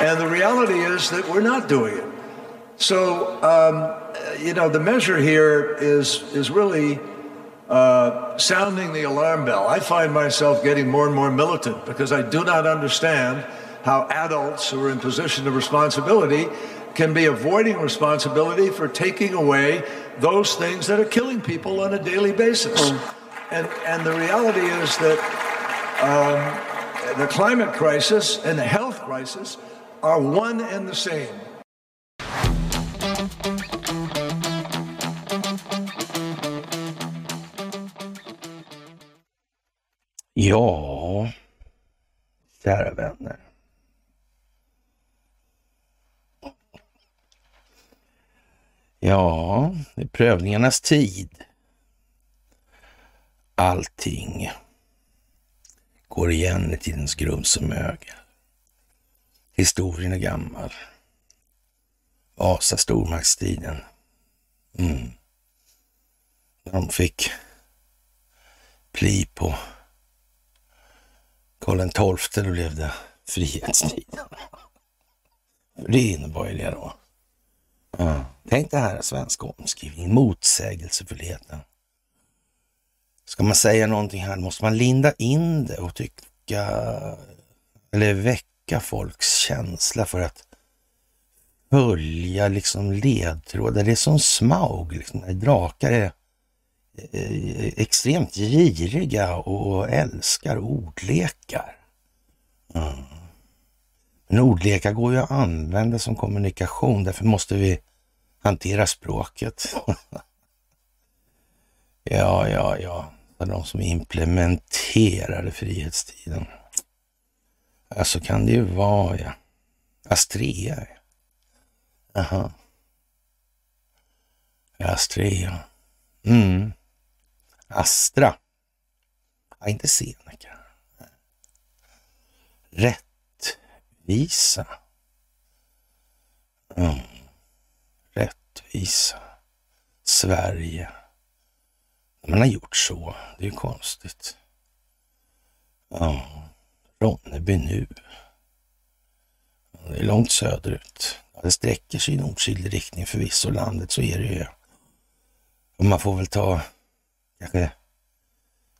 And the reality is that we're not doing it. So, um, you know, the measure here is, is really uh, sounding the alarm bell. I find myself getting more and more militant because I do not understand how adults who are in position of responsibility can be avoiding responsibility for taking away those things that are killing people on a daily basis. And, and the reality is that um, the climate crisis and the health crisis are one and the same. Ja, kära vänner. Ja, det är prövningarnas tid. Allting går igen i tidens grums och mögel. Historien är gammal. Vasa stormaktstiden. Mm. När de fick pli på Karl XII, då blev det frihetstiden. Det innebar ju det då. Mm. Tänk det här svenska omskrivningen, motsägelsefullheten. Ska man säga någonting här måste man linda in det och tycka eller väcka folks känsla för att följa liksom ledtrådar. Det är som Smaug, liksom, när drakar är eh, eh, extremt giriga och älskar ordlekar. Mm. Men ordlekar går ju att använda som kommunikation, därför måste vi hantera språket. ja, ja, ja. De som implementerade frihetstiden. Ja, så kan det ju vara, ja. Astrea. Jaha. Astrea. Mm. Astra. Ja, inte Seneca. Rättvisa. Mm. Rättvisa. Sverige. Man har gjort så. Det är ju konstigt. Ja, Ronneby nu. Det är långt söderut. Det sträcker sig i nord-sydlig riktning förvisso landet, så är det ju. Och man får väl ta kanske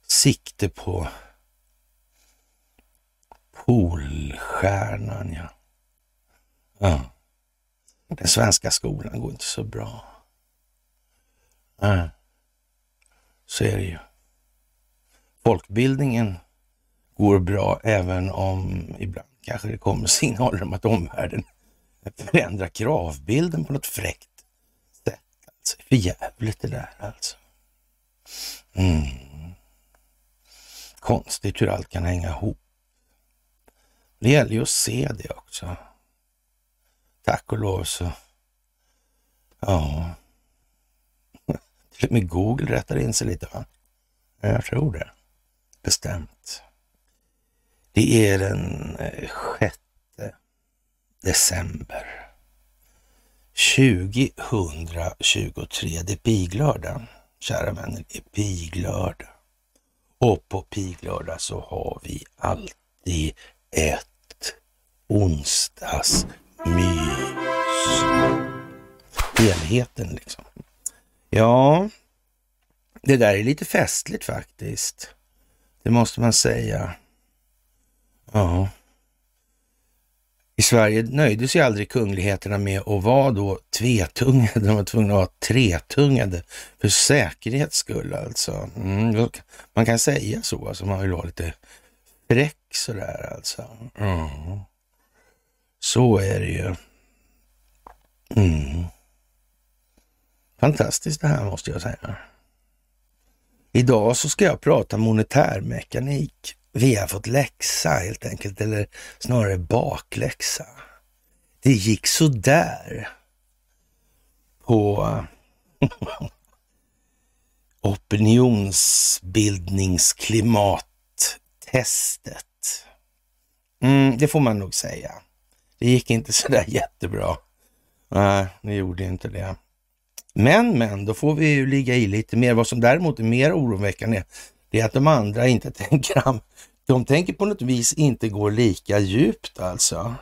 sikte på Polstjärnan, ja. ja. Den svenska skolan går inte så bra. Nej, så är det ju. Folkbildningen går bra även om ibland kanske det kommer signaler om att omvärlden förändrar kravbilden på något fräckt sätt. Alltså, för jävligt det där alltså. Mm. Konstigt hur allt kan hänga ihop. Det gäller ju att se det också. Tack och lov så, ja, till och med Google rättar in sig lite va? Jag tror det. Bestämt. Det är den eh, 6 december 2023. Det är piglördag, kära vänner. Det är piglördag. Och på piglördag så har vi alltid ett onsdagsmys. Helheten liksom. Ja, det där är lite festligt faktiskt. Det måste man säga. Ja. I Sverige nöjde sig aldrig kungligheterna med att vara då tvetungade. De var tvungna att vara tretungade för säkerhets skull alltså. Mm, man kan säga så, alltså man vill vara lite fräck sådär alltså. Mm. Så är det ju. Mm. Fantastiskt det här måste jag säga. Idag så ska jag prata monetärmekanik. Vi har fått läxa helt enkelt, eller snarare bakläxa. Det gick så där på eh, opinionsbildningsklimattestet. Mm, det får man nog säga. Det gick inte så där jättebra. Nej, det gjorde inte det. Men, men, då får vi ju ligga i lite mer. Vad som däremot är mer oroväckande det är att de andra inte tänker, de tänker på något vis inte gå lika djupt alltså.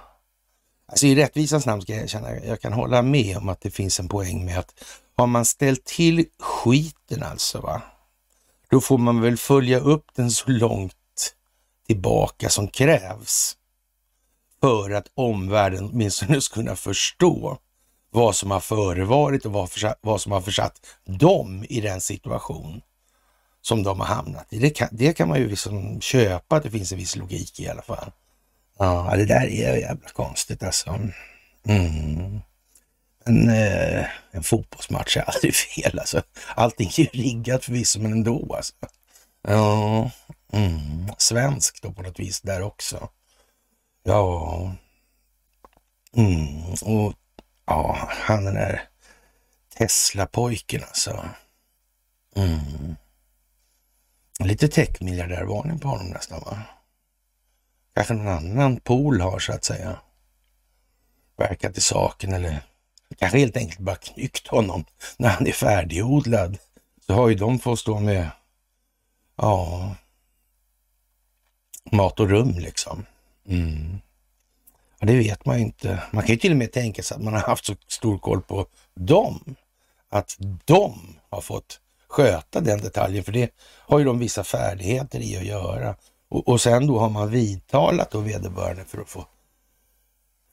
Alltså i rättvisans namn ska jag erkänna, jag kan hålla med om att det finns en poäng med att har man ställt till skiten alltså, va? då får man väl följa upp den så långt tillbaka som krävs för att omvärlden åtminstone ska kunna förstå vad som har förevarit och vad, vad som har försatt dem i den situation som de har hamnat i. Det kan, det kan man ju liksom köpa, att det finns en viss logik i alla fall. Ja, det där är jävla konstigt alltså. Mm. En, eh, en fotbollsmatch är aldrig fel alltså. Allting är ju riggat förvisso, men ändå alltså. Ja, mm. svensk då på något vis där också. Ja, mm. och ja, han den där Tesla-pojken alltså. Mm. Lite techmiljardärvarning på honom nästan va? Kanske någon annan pool har så att säga verkat i saken eller kanske helt enkelt bara knyckt honom när han är färdigodlad. Så har ju de fått stå med, ja, mat och rum liksom. Mm. Ja, det vet man ju inte. Man kan ju till och med tänka sig att man har haft så stor koll på dem, att de har fått sköta den detaljen, för det har ju de vissa färdigheter i att göra. Och, och sen då har man vidtalat då vederbörande för att få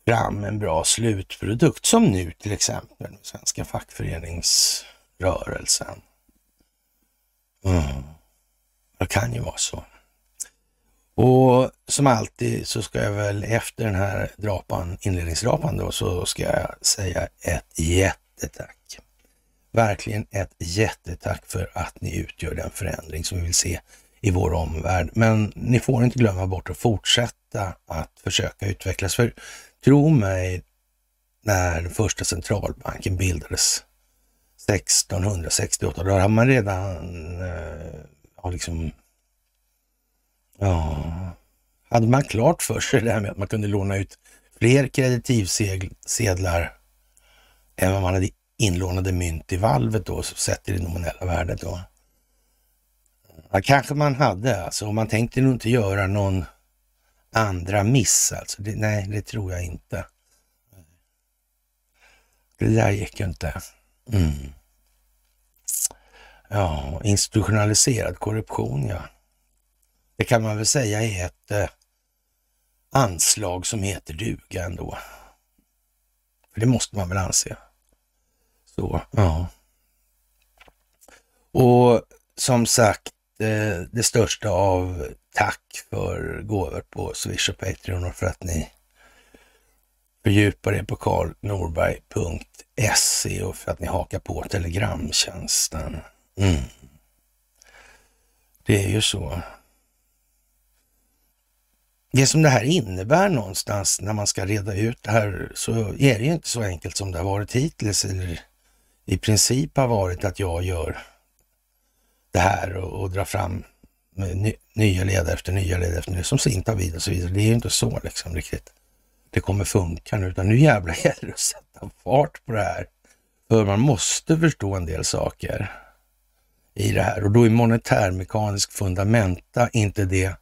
fram en bra slutprodukt, som nu till exempel den svenska fackföreningsrörelsen. Mm. Det kan ju vara så. Och som alltid så ska jag väl efter den här drapan, inledningsdrapan då, så ska jag säga ett jättetack. Verkligen ett jättetack för att ni utgör den förändring som vi vill se i vår omvärld. Men ni får inte glömma bort att fortsätta att försöka utvecklas. För tro mig, när den första centralbanken bildades 1668, då hade man redan eh, liksom Ja, hade man klart för sig det här med att man kunde låna ut fler kreditivsedlar än vad man hade inlånade mynt i valvet då, sett i det nominella värdet då. Ja, kanske man hade alltså, och man tänkte nog inte göra någon andra miss alltså. Det, nej, det tror jag inte. Det där gick ju inte. Mm. Ja, institutionaliserad korruption ja. Det kan man väl säga är ett eh, anslag som heter duga ändå. För det måste man väl anse. Så, ja. Och som sagt, eh, det största av tack för gåvor på Swish och Patreon och för att ni fördjupar er på karlnorberg.se och för att ni hakar på telegramtjänsten. Mm. Det är ju så det som det här innebär någonstans när man ska reda ut det här så är det ju inte så enkelt som det har varit hittills eller i princip har varit att jag gör det här och, och drar fram ny, nya ledare efter nya ledare efter nya som sin vid och så vidare. Det är ju inte så liksom riktigt det kommer funka nu, utan nu jävlar gäller det att sätta fart på det här. För man måste förstå en del saker i det här och då är monetärmekanisk fundamenta inte det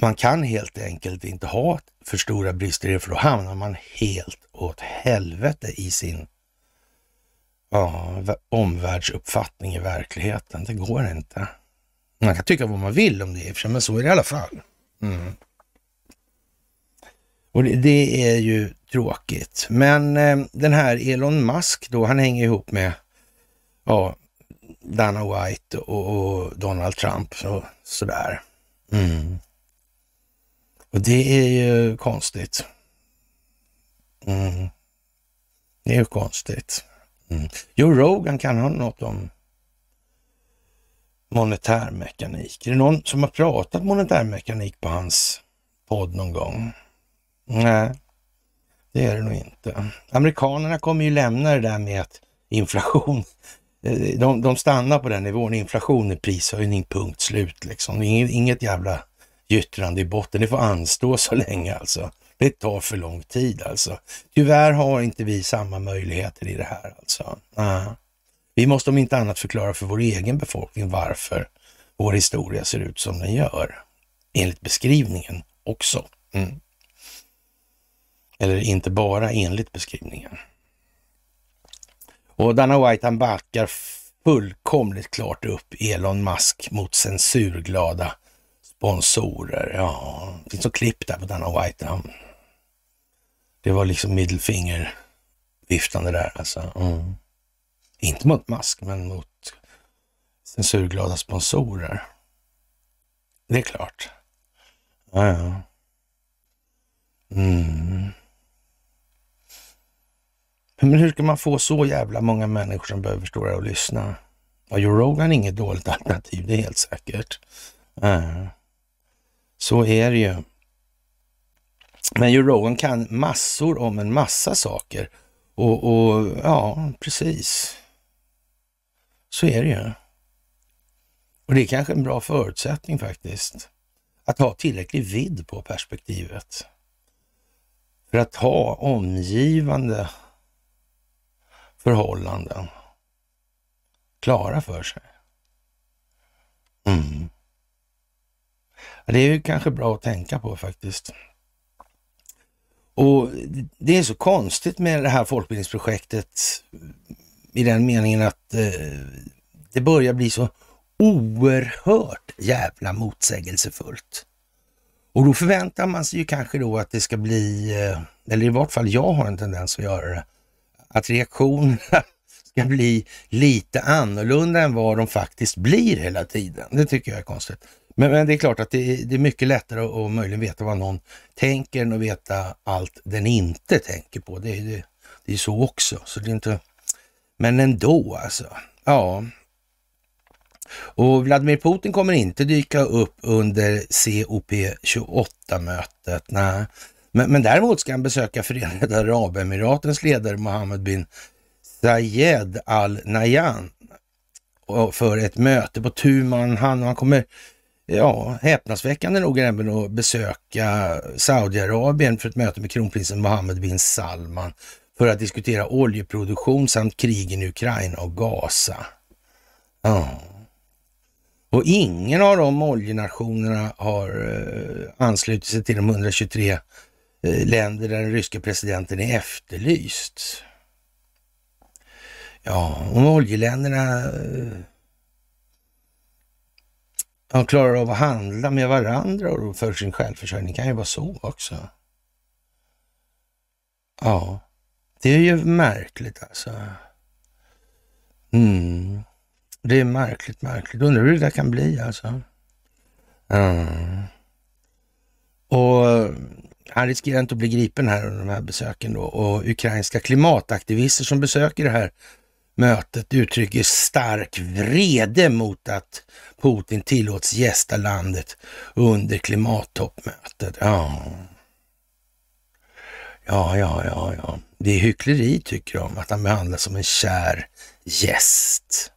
man kan helt enkelt inte ha för stora brister i det, för då hamnar man helt åt helvete i sin ja, omvärldsuppfattning i verkligheten. Det går inte. Man kan tycka vad man vill om det, men så är det i alla fall. Mm. Och det, det, är ju tråkigt. Men eh, den här Elon Musk då, han hänger ihop med ja, Dana White och, och Donald Trump och sådär. Mm. Och det är ju konstigt. Mm. Det är ju konstigt. Mm. Joe Rogan kan ha något om monetärmekanik. Är det någon som har pratat monetärmekanik på hans podd någon gång? Nej, det är det nog inte. Amerikanerna kommer ju lämna det där med att inflation, eh, de, de stannar på den nivån. Inflation är prishöjning, punkt slut liksom. Inget, inget jävla gyttrande i botten. Det får anstå så länge alltså. Det tar för lång tid alltså. Tyvärr har inte vi samma möjligheter i det här alltså. Uh. Vi måste om inte annat förklara för vår egen befolkning varför vår historia ser ut som den gör. Enligt beskrivningen också. Mm. Eller inte bara enligt beskrivningen. Och Dana White han backar fullkomligt klart upp Elon Musk mot censurglada sponsorer. Ja, det finns något klipp där på Dana White. Han, det var liksom middlefinger viftande där alltså. Mm. Inte mot Musk, men mot censurglada sponsorer. Det är klart. Ja, ja. Mm. Men hur ska man få så jävla många människor som behöver stå där och lyssna? Ja, Joe Rogan är inget dåligt alternativ, det är helt säkert. Ja. Så är det ju. Men Joe Rogan kan massor om en massa saker. Och, och ja, precis. Så är det ju. Och det är kanske en bra förutsättning faktiskt. Att ha tillräcklig vidd på perspektivet. För att ha omgivande förhållanden klara för sig. Mm. Det är ju kanske bra att tänka på faktiskt. Och det är så konstigt med det här folkbildningsprojektet i den meningen att eh, det börjar bli så oerhört jävla motsägelsefullt. Och då förväntar man sig ju kanske då att det ska bli, eh, eller i vart fall jag har en tendens att göra det, att reaktionerna ska bli lite annorlunda än vad de faktiskt blir hela tiden. Det tycker jag är konstigt. Men, men det är klart att det är, det är mycket lättare att, att möjligen veta vad någon tänker än att veta allt den inte tänker på. Det, det, det är så också. Så det är inte... Men ändå alltså. Ja. Och Vladimir Putin kommer inte dyka upp under COP28-mötet. Nej. Men, men däremot ska han besöka Förenade Arabemiratens ledare Mohammed bin Zayed Al Nahyan för ett möte på tu man hand. Han kommer ja, häpnadsväckande nog även att besöka Saudiarabien för ett möte med kronprinsen Mohammed bin Salman för att diskutera oljeproduktion samt krigen i Ukraina och Gaza. Ja. Och ingen av de oljenationerna har eh, anslutit sig till de 123 eh, länder där den ryska presidenten är efterlyst. Ja, om oljeländerna eh, de klarar av att handla med varandra och för sin självförsörjning kan ju vara så också. Ja, det är ju märkligt alltså. Mm. Det är märkligt, märkligt. Undrar hur det där kan bli alltså. Mm. Och eh, han riskerar inte att bli gripen här under de här besöken då. Och ukrainska klimataktivister som besöker det här mötet uttrycker stark vrede mot att Putin tillåts gästa landet under klimattoppmötet. Ja. Ja, ja, ja, ja. Det är hyckleri tycker de, att han behandlas som en kär gäst.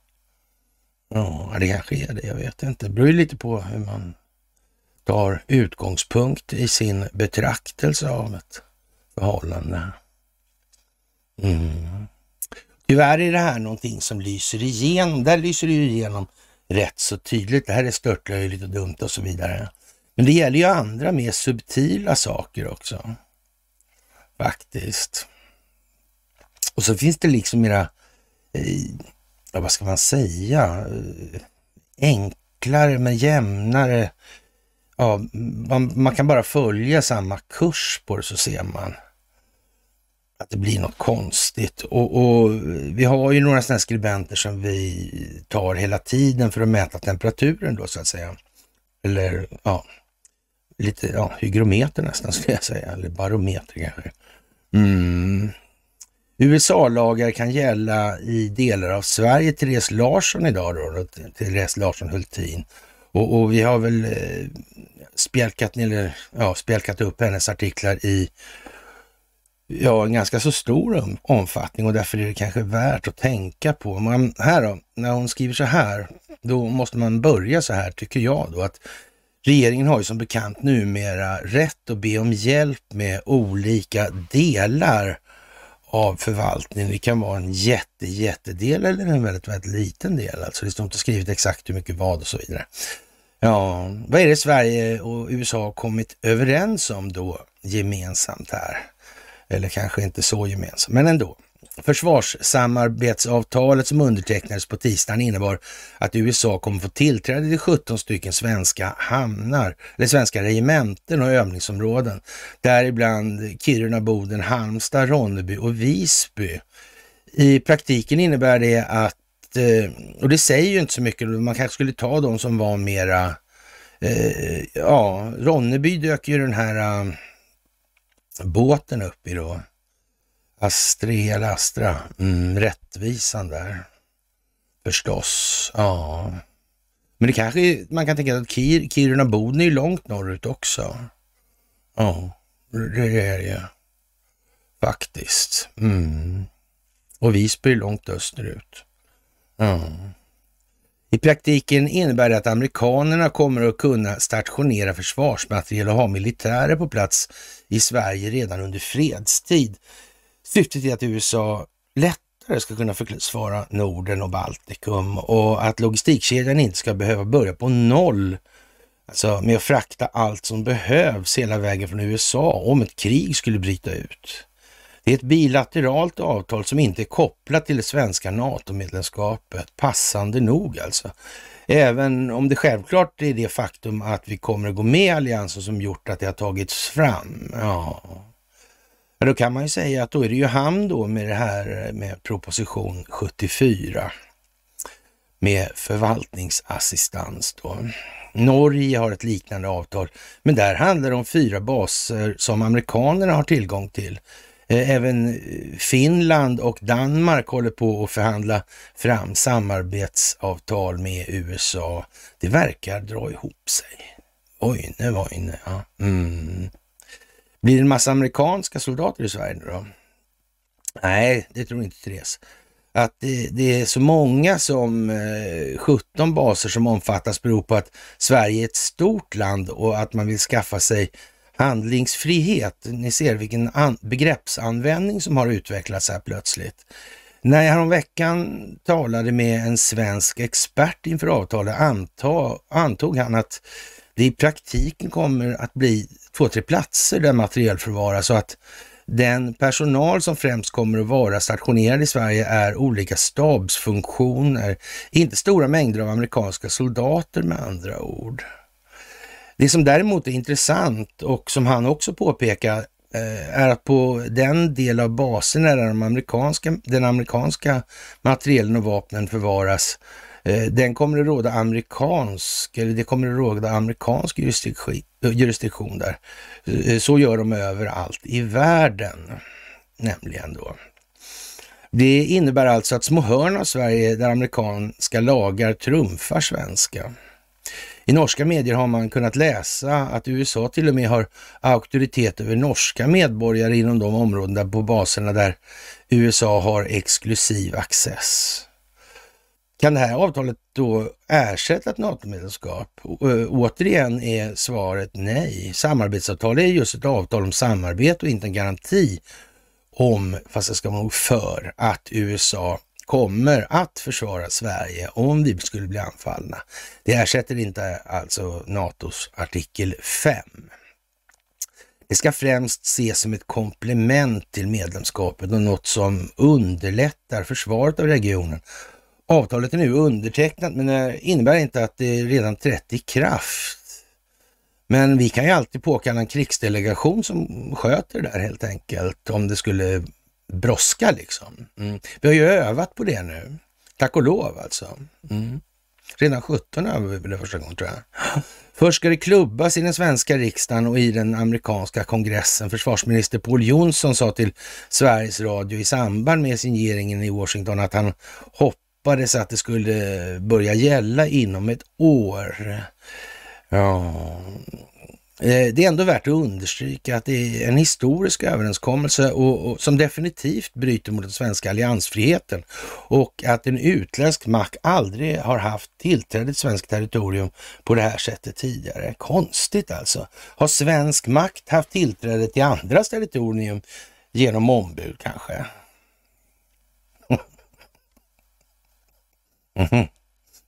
Ja, det kanske är det. Jag vet inte. Det beror ju lite på hur man tar utgångspunkt i sin betraktelse av ett förhållande. Mm. Tyvärr är det här någonting som lyser igenom. Där lyser det igenom rätt så tydligt. Det här är störtlöjligt och dumt och så vidare. Men det gäller ju andra mer subtila saker också. Faktiskt. Och så finns det liksom mera, eh, vad ska man säga, eh, enklare men jämnare. Ja, man, man kan bara följa samma kurs på det så ser man att det blir något konstigt. Och, och, vi har ju några sådana skribenter som vi tar hela tiden för att mäta temperaturen då så att säga. Eller ja, lite ja, hygrometer nästan skulle jag säga, eller barometer kanske. Mm. USA-lagar kan gälla i delar av Sverige. Therese Larsson idag då, Therese Larsson Hultin. Och, och vi har väl eh, spjälkat, eller, ja, spjälkat upp hennes artiklar i ja, en ganska så stor omfattning och därför är det kanske värt att tänka på. Man, här då, när hon skriver så här, då måste man börja så här tycker jag då att regeringen har ju som bekant numera rätt att be om hjälp med olika delar av förvaltningen. Det kan vara en jätte, jättedel eller en väldigt, väldigt liten del. Alltså det står inte skrivet exakt hur mycket vad och så vidare. Ja, vad är det Sverige och USA har kommit överens om då gemensamt här? Eller kanske inte så gemensamt, men ändå. Försvarssamarbetsavtalet som undertecknades på tisdagen innebar att USA kommer få tillträde till 17 stycken svenska hamnar, eller svenska regementen och övningsområden, däribland Kiruna, Boden, Halmstad, Ronneby och Visby. I praktiken innebär det att, eh, och det säger ju inte så mycket, man kanske skulle ta de som var mera, eh, ja, Ronneby dök ju den här eh, båten upp i då. Astrea Astra, mm, rättvisan där. Förstås, ja. Men det kanske, man kan tänka att Kir, Kiruna Boden är långt norrut också. Ja, det är det ju faktiskt. Mm. Och Visby är långt österut. Ja. I praktiken innebär det att amerikanerna kommer att kunna stationera försvarsmateriel och ha militärer på plats i Sverige redan under fredstid. Syftet är att USA lättare ska kunna försvara Norden och Baltikum och att logistikkedjan inte ska behöva börja på noll Alltså med att frakta allt som behövs hela vägen från USA om ett krig skulle bryta ut. Det är ett bilateralt avtal som inte är kopplat till det svenska NATO-medlemskapet, passande nog alltså. Även om det självklart är det faktum att vi kommer att gå med i alliansen som gjort att det har tagits fram. Ja, då kan man ju säga att då är det ju han då med det här med proposition 74 med förvaltningsassistans då. Norge har ett liknande avtal, men där handlar det om fyra baser som amerikanerna har tillgång till. Eh, även eh, Finland och Danmark håller på att förhandla fram samarbetsavtal med USA. Det verkar dra ihop sig. Oj, nu var inne. Ja. Mm. Blir det en massa amerikanska soldater i Sverige nu då? Nej, det tror inte Therese. Att det, det, är så många som eh, 17 baser som omfattas beror på att Sverige är ett stort land och att man vill skaffa sig handlingsfrihet. Ni ser vilken begreppsanvändning som har utvecklats här plötsligt. När jag häromveckan talade med en svensk expert inför avtalet antog han att det i praktiken kommer att bli två, tre platser där materiel förvaras så att den personal som främst kommer att vara stationerad i Sverige är olika stabsfunktioner, inte stora mängder av amerikanska soldater med andra ord. Det som däremot är intressant och som han också påpekar eh, är att på den del av basen där de amerikanska, den amerikanska materielen och vapnen förvaras eh, den kommer att råda amerikansk, eller det kommer att råda amerikansk jurisdiktion, där. Eh, så gör de överallt i världen, nämligen då. Det innebär alltså att små hörn av Sverige där amerikanska lagar trumfar svenska. I norska medier har man kunnat läsa att USA till och med har auktoritet över norska medborgare inom de områden där på baserna där USA har exklusiv access. Kan det här avtalet då ersätta ett NATO-medlemskap? Eh, återigen är svaret nej. Samarbetsavtal är just ett avtal om samarbete och inte en garanti om, fast det ska man nog för, att USA kommer att försvara Sverige om vi skulle bli anfallna. Det ersätter inte alltså NATOs artikel 5. Det ska främst ses som ett komplement till medlemskapet och något som underlättar försvaret av regionen Avtalet är nu undertecknat men det innebär inte att det redan trätt i kraft. Men vi kan ju alltid påkalla en krigsdelegation som sköter det där helt enkelt om det skulle brådska liksom. Mm. Vi har ju övat på det nu. Tack och lov alltså. Mm. Redan 17 övade vi det första gången tror jag. Först ska det klubbas i den svenska riksdagen och i den amerikanska kongressen. Försvarsminister Paul Jonsson sa till Sveriges Radio i samband med signeringen i Washington att han hoppades att det skulle börja gälla inom ett år. Ja, Eh, det är ändå värt att understryka att det är en historisk överenskommelse och, och, som definitivt bryter mot den svenska alliansfriheten och att en utländsk makt aldrig har haft tillträde till svenskt territorium på det här sättet tidigare. Konstigt alltså. Har svensk makt haft tillträde till andras territorium genom ombud kanske?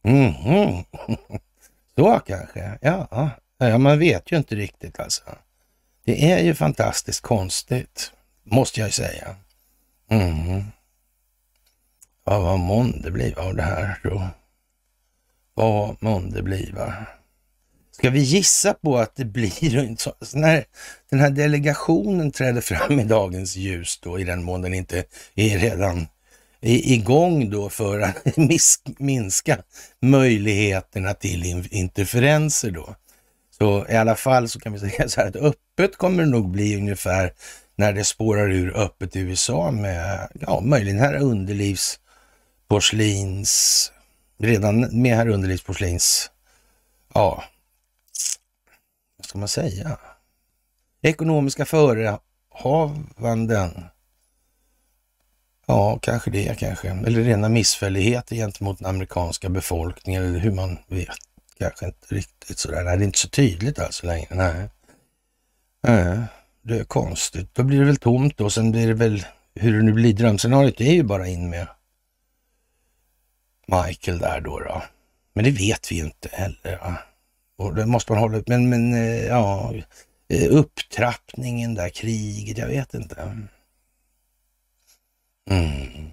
Mm. Mm. Så kanske, ja ja. Man vet ju inte riktigt alltså. Det är ju fantastiskt konstigt. Måste jag säga. Mm. Ja, vad månde bliva av det här då? Vad månde bliva? Ska vi gissa på att det blir så, när den här delegationen träder fram i dagens ljus då, i den mån den inte är redan igång då för att minska möjligheterna till interferenser då. Så i alla fall så kan vi säga så här att öppet kommer det nog bli ungefär när det spårar ur öppet i USA med, ja, möjligen här underlivsporslins, redan med här underlivsporslins, ja, vad ska man säga? Ekonomiska förehavanden. Ja, kanske det kanske. Eller rena missfälligheter gentemot den amerikanska befolkningen eller hur man vet. Kanske inte riktigt sådär. Nej, det är inte så tydligt alltså längre. Nej. Nej. Det är konstigt. Då blir det väl tomt och Sen blir det väl, hur det nu blir, drömscenariot är ju bara in med Michael där då. då. Men det vet vi ju inte heller. Va? Och det måste man hålla Men, men eh, ja, eh, upptrappningen där, kriget, jag vet inte. Mm. mm.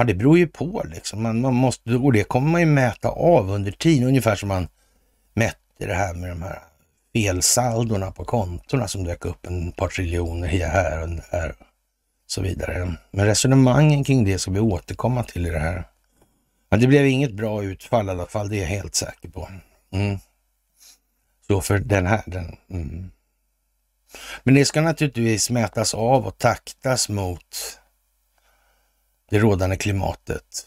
Ja, det beror ju på liksom. Man, man måste, och det kommer man ju mäta av under tiden, ungefär som man mätte det här med de här felsaldorna på kontona som dök upp en par triljoner här och där och så vidare. Men resonemangen kring det ska vi återkomma till i det här. Men det blev inget bra utfall i alla fall, det är jag helt säker på. Mm. Så för den här, den, mm. Men det ska naturligtvis mätas av och taktas mot det rådande klimatet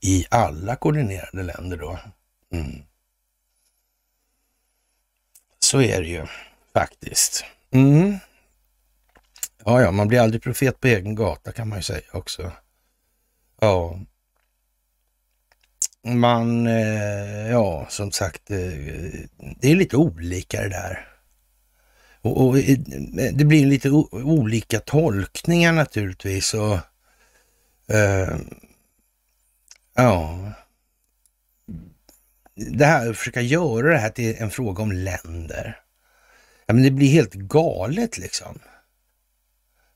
i alla koordinerade länder då. Mm. Så är det ju faktiskt. Mm. Ja, ja, man blir aldrig profet på egen gata kan man ju säga också. Ja. Man, eh, ja, som sagt, eh, det är lite olika det där. Och, och eh, det blir lite olika tolkningar naturligtvis. Och, Uh, ja, det här att försöka göra det här till en fråga om länder. Ja, men det blir helt galet liksom.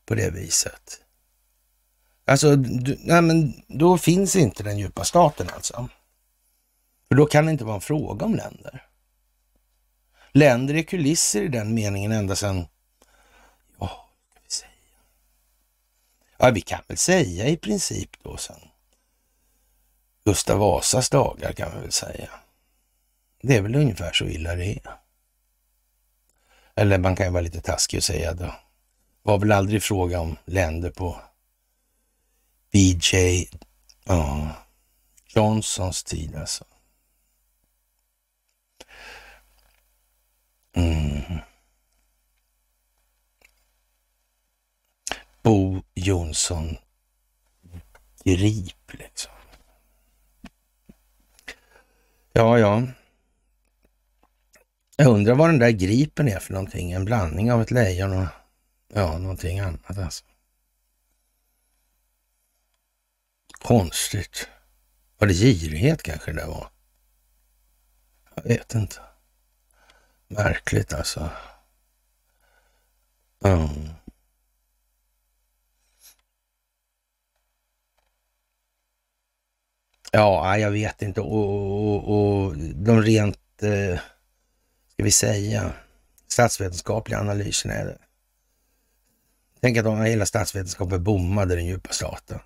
På det viset. Alltså, du, nej, men då finns inte den djupa staten alltså. För då kan det inte vara en fråga om länder. Länder är kulisser i den meningen ända sedan, ja, ska vi säga? Ja, vi kan väl säga i princip då sen Gustav Vasas dagar kan vi väl säga. Det är väl ungefär så illa det är. Eller man kan ju vara lite taskig och säga det var väl aldrig fråga om länder på BJ ja, Johnsons tid alltså. Mm. Bo Jonsson Grip liksom. Ja, ja. Jag undrar vad den där gripen är för någonting. En blandning av ett lejon och ja, någonting annat alltså. Konstigt. Var det girighet kanske det var? Jag vet inte. Märkligt alltså. Mm. Ja, jag vet inte. Och, och, och de rent eh, ska vi säga, statsvetenskapliga analyserna är det. Tänk att om hela statsvetenskapen bommade den djupa staten.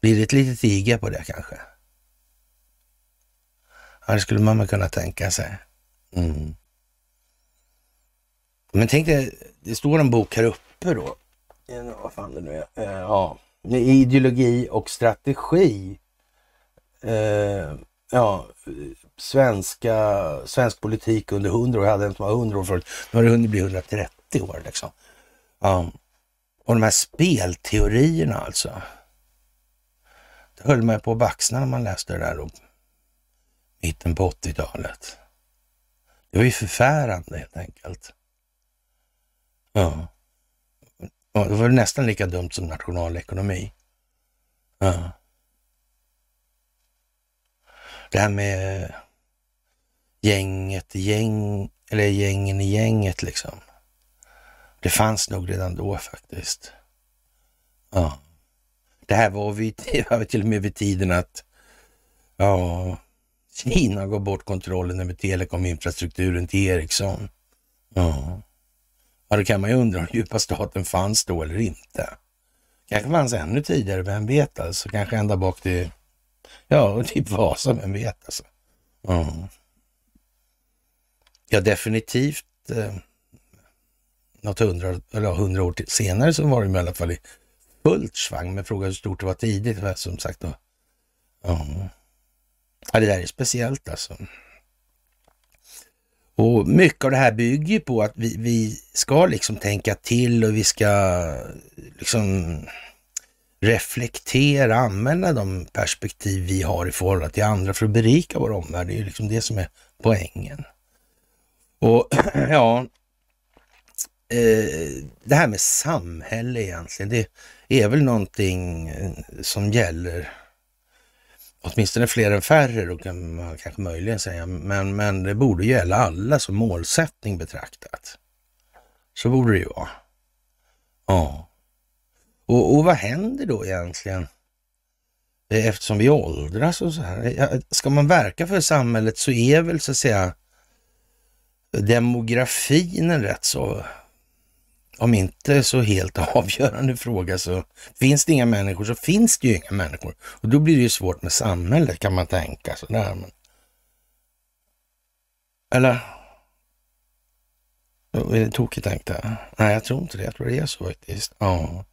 Blir det ett litet IG på det kanske? Ja, det skulle man kunna tänka sig. Mm. Men tänk dig, det står en bok här uppe då. Vad fan det nu är. Eh, ja, ideologi och strategi. Eh, ja, svenska, svensk politik under 100 år. Jag hade en som var 100 år förut. Nu har det hunnit bli 130 år liksom. Ja. Och de här spelteorierna alltså. Det höll man på att baxna när man läste det där då. Mitten på 80-talet. Det var ju förfärande helt enkelt. Ja ja. Det var nästan lika dumt som nationalekonomi. Ja. Det här med gänget gäng, eller gängen i gänget liksom. Det fanns nog redan då faktiskt. Ja. Det här var, vid, var till och med vid tiden att ja, Kina gav bort kontrollen över telekominfrastrukturen till Ericsson. Ja ja, då kan man ju undra om djupa staten fanns då eller inte. Kanske fanns ännu tidigare, vem vet alltså? Kanske ända bak till, ja, typ Vasa, vem vet alltså. Ja, ja definitivt eh, något hundra, eller hundra år senare så var det i alla fall i fullt svang. Men frågan hur stort det var tidigt, som sagt. Då. Mm. ja, det där är speciellt alltså. Och mycket av det här bygger på att vi, vi ska liksom tänka till och vi ska liksom reflektera, använda de perspektiv vi har i förhållande till andra för att berika vår omvärld. Det är ju liksom det som är poängen. Och ja, eh, det här med samhälle egentligen, det är väl någonting eh, som gäller åtminstone fler än färre då kan man kanske möjligen säga, men, men det borde gälla alla som målsättning betraktat. Så borde det ju vara. Ja. Och, och vad händer då egentligen? Eh, eftersom vi åldras och så här. Eh, ska man verka för samhället så är väl så att säga demografin en rätt så om inte så helt avgörande fråga så finns det inga människor så finns det ju inga människor. Och då blir det ju svårt med samhället kan man tänka sådär. Men... Eller? Är det tokigt tänkt? Nej, jag tror inte det. Jag tror det är så faktiskt. Ja.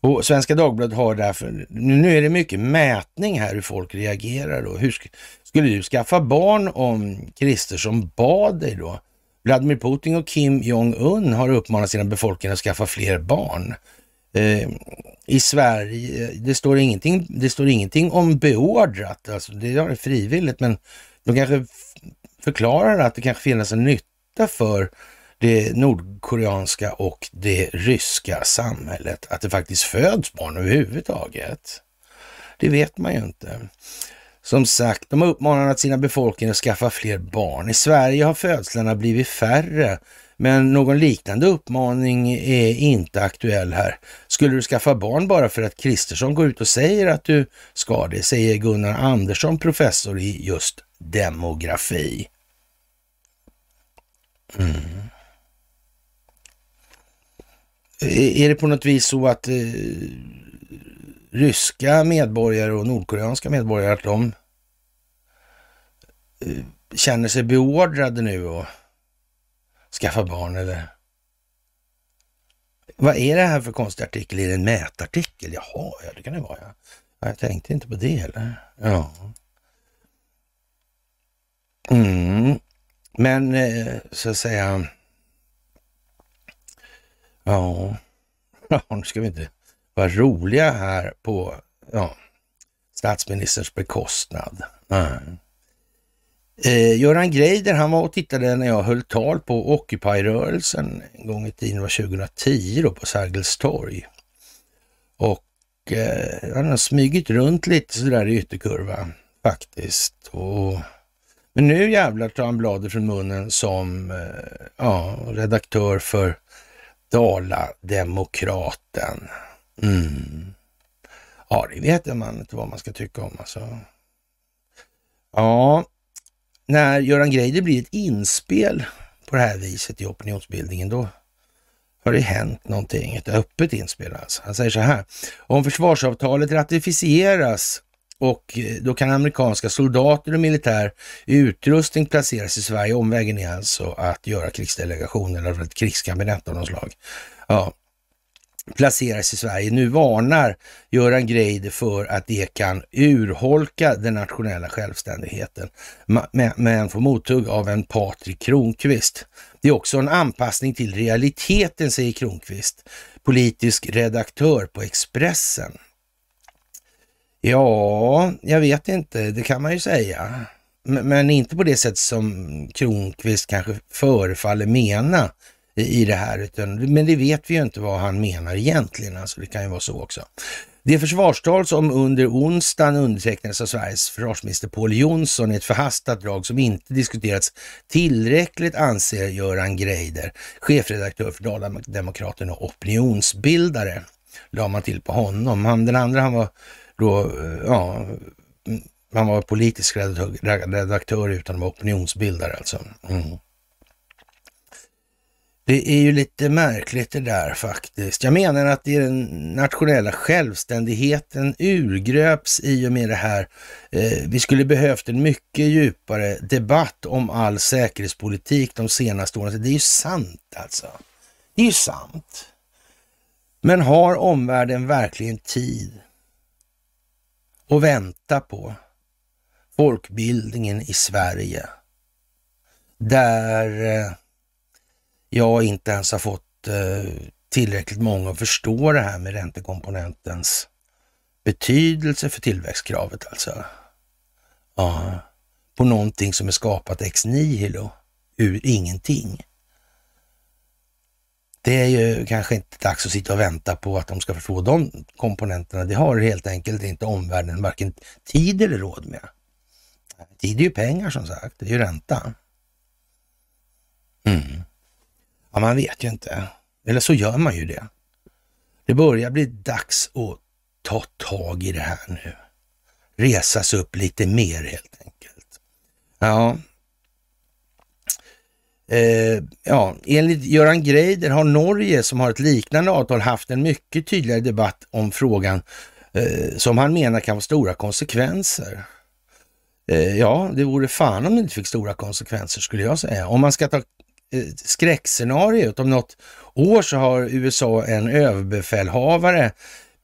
Och Svenska Dagbladet har därför, nu är det mycket mätning här hur folk reagerar då. Hur skulle du skaffa barn om Kristersson bad dig då? Vladimir Putin och Kim Jong-Un har uppmanat sina befolkningar att skaffa fler barn. Eh, I Sverige, eh, det står, ingenting, det står ingenting om beordrat, alltså det är frivilligt, men de kanske förklarar att det kanske finns en nytta för det nordkoreanska och det ryska samhället, att det faktiskt föds barn överhuvudtaget. Det vet man ju inte. Som sagt, de har uppmanat sina befolkningar att skaffa fler barn. I Sverige har födslarna blivit färre, men någon liknande uppmaning är inte aktuell här. Skulle du skaffa barn bara för att Kristersson går ut och säger att du ska det, säger Gunnar Andersson, professor i just demografi. Mm. Är det på något vis så att eh, ryska medborgare och nordkoreanska medborgare, att de Eh, känner sig beordrade nu att skaffa barn eller? Vad är det här för konstig artikel? Är det en mätartikel? Jaha, ja det kan det vara. Ja. Jag tänkte inte på det heller. Ja. Mm. Men eh, så att säga, ja, ja nu ska vi inte vara roliga här på ja, statsministerns bekostnad. Mm. Eh, Göran Greider, han var och tittade när jag höll tal på Occupy-rörelsen en gång i tiden, var 2010 då på Sergels torg. Och eh, han har smygit runt lite sådär i ytterkurva faktiskt. Och, men nu jävlar tar han bladet från munnen som eh, ja, redaktör för Dala-Demokraten. Mm. Ja, det vet man inte vad man ska tycka om alltså. Ja, när Göran Greider blir ett inspel på det här viset i opinionsbildningen, då har det hänt någonting. Ett öppet inspel alltså. Han säger så här. Om försvarsavtalet ratificeras och eh, då kan amerikanska soldater och militär utrustning placeras i Sverige. Omvägen är alltså att göra krigsdelegationer, eller ett krigskabinett av något slag. Ja, placeras i Sverige. Nu varnar Göran Greider för att det kan urholka den nationella självständigheten. Men får mothugg av en Patrik Kronqvist. Det är också en anpassning till realiteten, säger Kronqvist, politisk redaktör på Expressen. Ja, jag vet inte, det kan man ju säga. Men inte på det sätt som Kronqvist kanske förefaller mena i det här. Utan, men det vet vi ju inte vad han menar egentligen. Alltså, det kan ju vara så också. Det försvarstal som under onsdagen undertecknades av Sveriges försvarsminister Paul Jonsson är ett förhastat drag som inte diskuterats tillräckligt anser Göran Greider, chefredaktör för Dala-Demokraten och opinionsbildare. La man till på honom. Han, den andra han var då, eh, ja, mm, han var politisk redaktör, redaktör utan att vara opinionsbildare alltså. Mm. Det är ju lite märkligt det där faktiskt. Jag menar att den nationella självständigheten urgröps i och med det här. Eh, vi skulle behövt en mycket djupare debatt om all säkerhetspolitik de senaste åren. Det är ju sant alltså. Det är ju sant. Men har omvärlden verkligen tid att vänta på folkbildningen i Sverige? Där eh, jag inte ens har fått eh, tillräckligt många att förstå det här med räntekomponentens betydelse för tillväxtkravet alltså. Ja, på någonting som är skapat ex nihilo ur ingenting. Det är ju kanske inte dags att sitta och vänta på att de ska förstå de komponenterna. Det har helt enkelt inte omvärlden varken tid eller råd med. Tid är ju pengar som sagt, det är ju ränta. Mm. Ja, man vet ju inte. Eller så gör man ju det. Det börjar bli dags att ta tag i det här nu. Resas upp lite mer helt enkelt. Ja. Eh, ja, enligt Göran Greider har Norge som har ett liknande avtal haft en mycket tydligare debatt om frågan eh, som han menar kan få stora konsekvenser. Eh, ja, det vore fan om det inte fick stora konsekvenser skulle jag säga. Om man ska ta Eh, skräckscenariot. Om något år så har USA en överbefälhavare.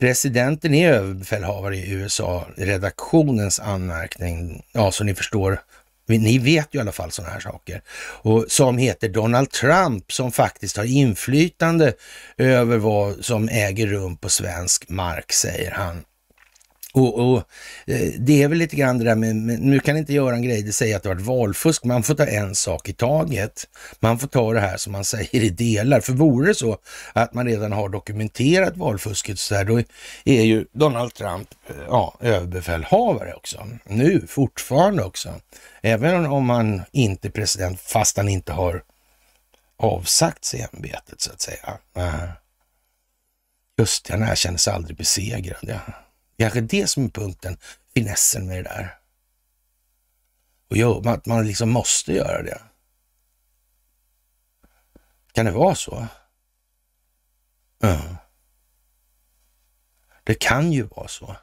Presidenten är överbefälhavare i USA, redaktionens anmärkning. Ja, så ni förstår. Ni vet ju i alla fall sådana här saker. Och som heter Donald Trump som faktiskt har inflytande över vad som äger rum på svensk mark, säger han. Och, och, eh, Det är väl lite grann det där med, med nu kan inte Göran Greider säga att det varit valfusk, man får ta en sak i taget. Man får ta det här som man säger i delar. För vore det så att man redan har dokumenterat valfusket så här, då är ju Donald Trump eh, ja, överbefälhavare också. Nu, fortfarande också. Även om han inte är president, fast han inte har avsagt sig ämbetet så att säga. Just det, han erkändes aldrig besegrad. Ja. Kanske det som är punkten, finessen med det där. Och jo, att man liksom måste göra det. Kan det vara så? Ja. Det kan ju vara så.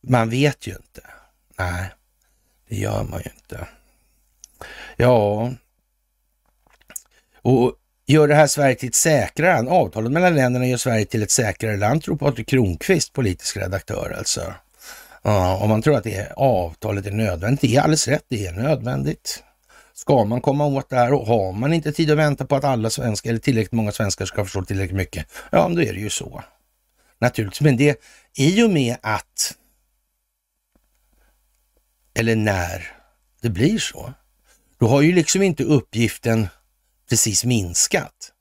Man vet ju inte. Nej, det gör man ju inte. Ja, och Gör det här Sverige till ett säkrare land? Avtalet mellan länderna gör Sverige till ett säkrare land, tror Patrik Kronqvist, politisk redaktör alltså. Ja, om man tror att det är, avtalet är nödvändigt. Det är alldeles rätt, det är nödvändigt. Ska man komma åt det här och har man inte tid att vänta på att alla svenskar, eller tillräckligt många svenskar ska förstå tillräckligt mycket, ja då är det ju så. Naturligtvis, men det i och med att, eller när det blir så, då har ju liksom inte uppgiften precis minskat.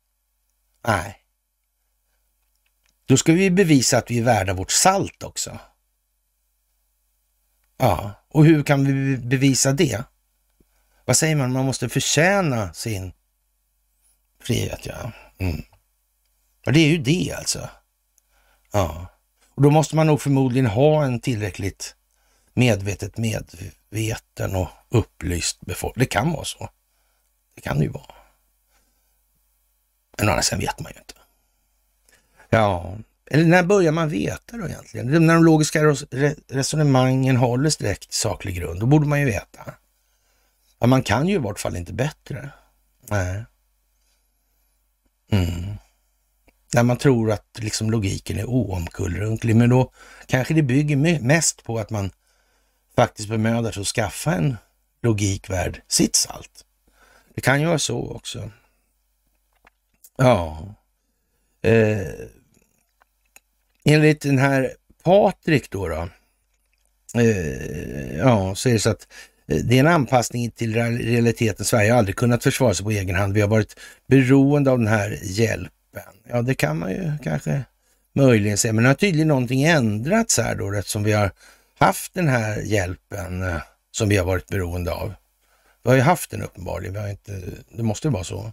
Nej. Då ska vi bevisa att vi är värda vårt salt också. Ja, och hur kan vi bevisa det? Vad säger man? Man måste förtjäna sin frihet, ja. Mm. Ja, det är ju det alltså. Ja, och då måste man nog förmodligen ha en tillräckligt medvetet medveten och upplyst befolkning. Det kan vara så. Det kan det ju vara. Men å andra sidan vet man ju inte. Ja, eller när börjar man veta då egentligen? När de logiska resonemangen håller direkt saklig grund, då borde man ju veta. Ja, man kan ju i vart fall inte bättre. Nej. Mm. När man tror att liksom logiken är oomkullrunklig, men då kanske det bygger mest på att man faktiskt bemödar sig att skaffa en logik värd sitt salt. Det kan ju vara så också. Ja. Eh, enligt den här Patrik då, då eh, ja, så är det så att eh, det är en anpassning till realiteten. Sverige har aldrig kunnat försvara sig på egen hand. Vi har varit beroende av den här hjälpen. Ja, det kan man ju kanske möjligen säga. Men nu har tydligen någonting ändrats här då eftersom vi har haft den här hjälpen eh, som vi har varit beroende av. Vi har ju haft den uppenbarligen. Vi har inte, det måste vara så.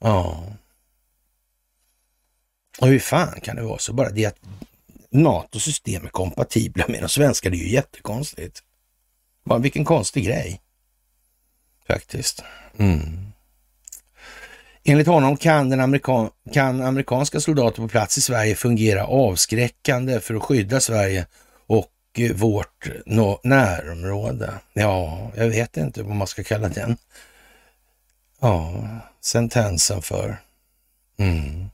Ja. Och hur fan kan det vara så? Bara det att NATO-system är kompatibla med de svenska, det är ju jättekonstigt. Bara, vilken konstig grej. Faktiskt. Mm. Enligt honom kan, den amerikan kan amerikanska soldater på plats i Sverige fungera avskräckande för att skydda Sverige och eh, vårt närområde. Ja, jag vet inte vad man ska kalla den. Ja, sentensen för. Mm.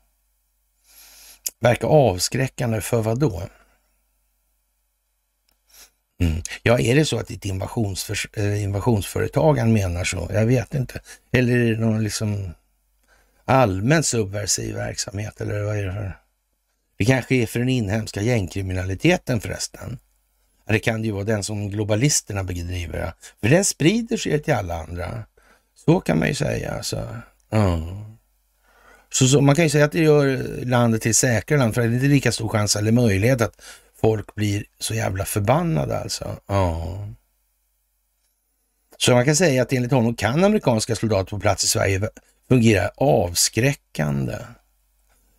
Verka avskräckande för vad då? Mm. Ja, är det så att ett invasionsför, eh, invasionsföretag han menar så? Jag vet inte. Eller är det någon liksom allmän subversiv verksamhet eller vad är det för? Det kanske är för den inhemska gängkriminaliteten förresten. Det kan ju vara den som globalisterna bedriver. För den sprider sig till alla andra. Så kan man ju säga. Alltså. Mm. Så, så, man kan ju säga att det gör landet till säkrare land, för det är inte lika stor chans eller möjlighet att folk blir så jävla förbannade alltså. Ja. Så man kan säga att enligt honom kan amerikanska soldater på plats i Sverige fungera avskräckande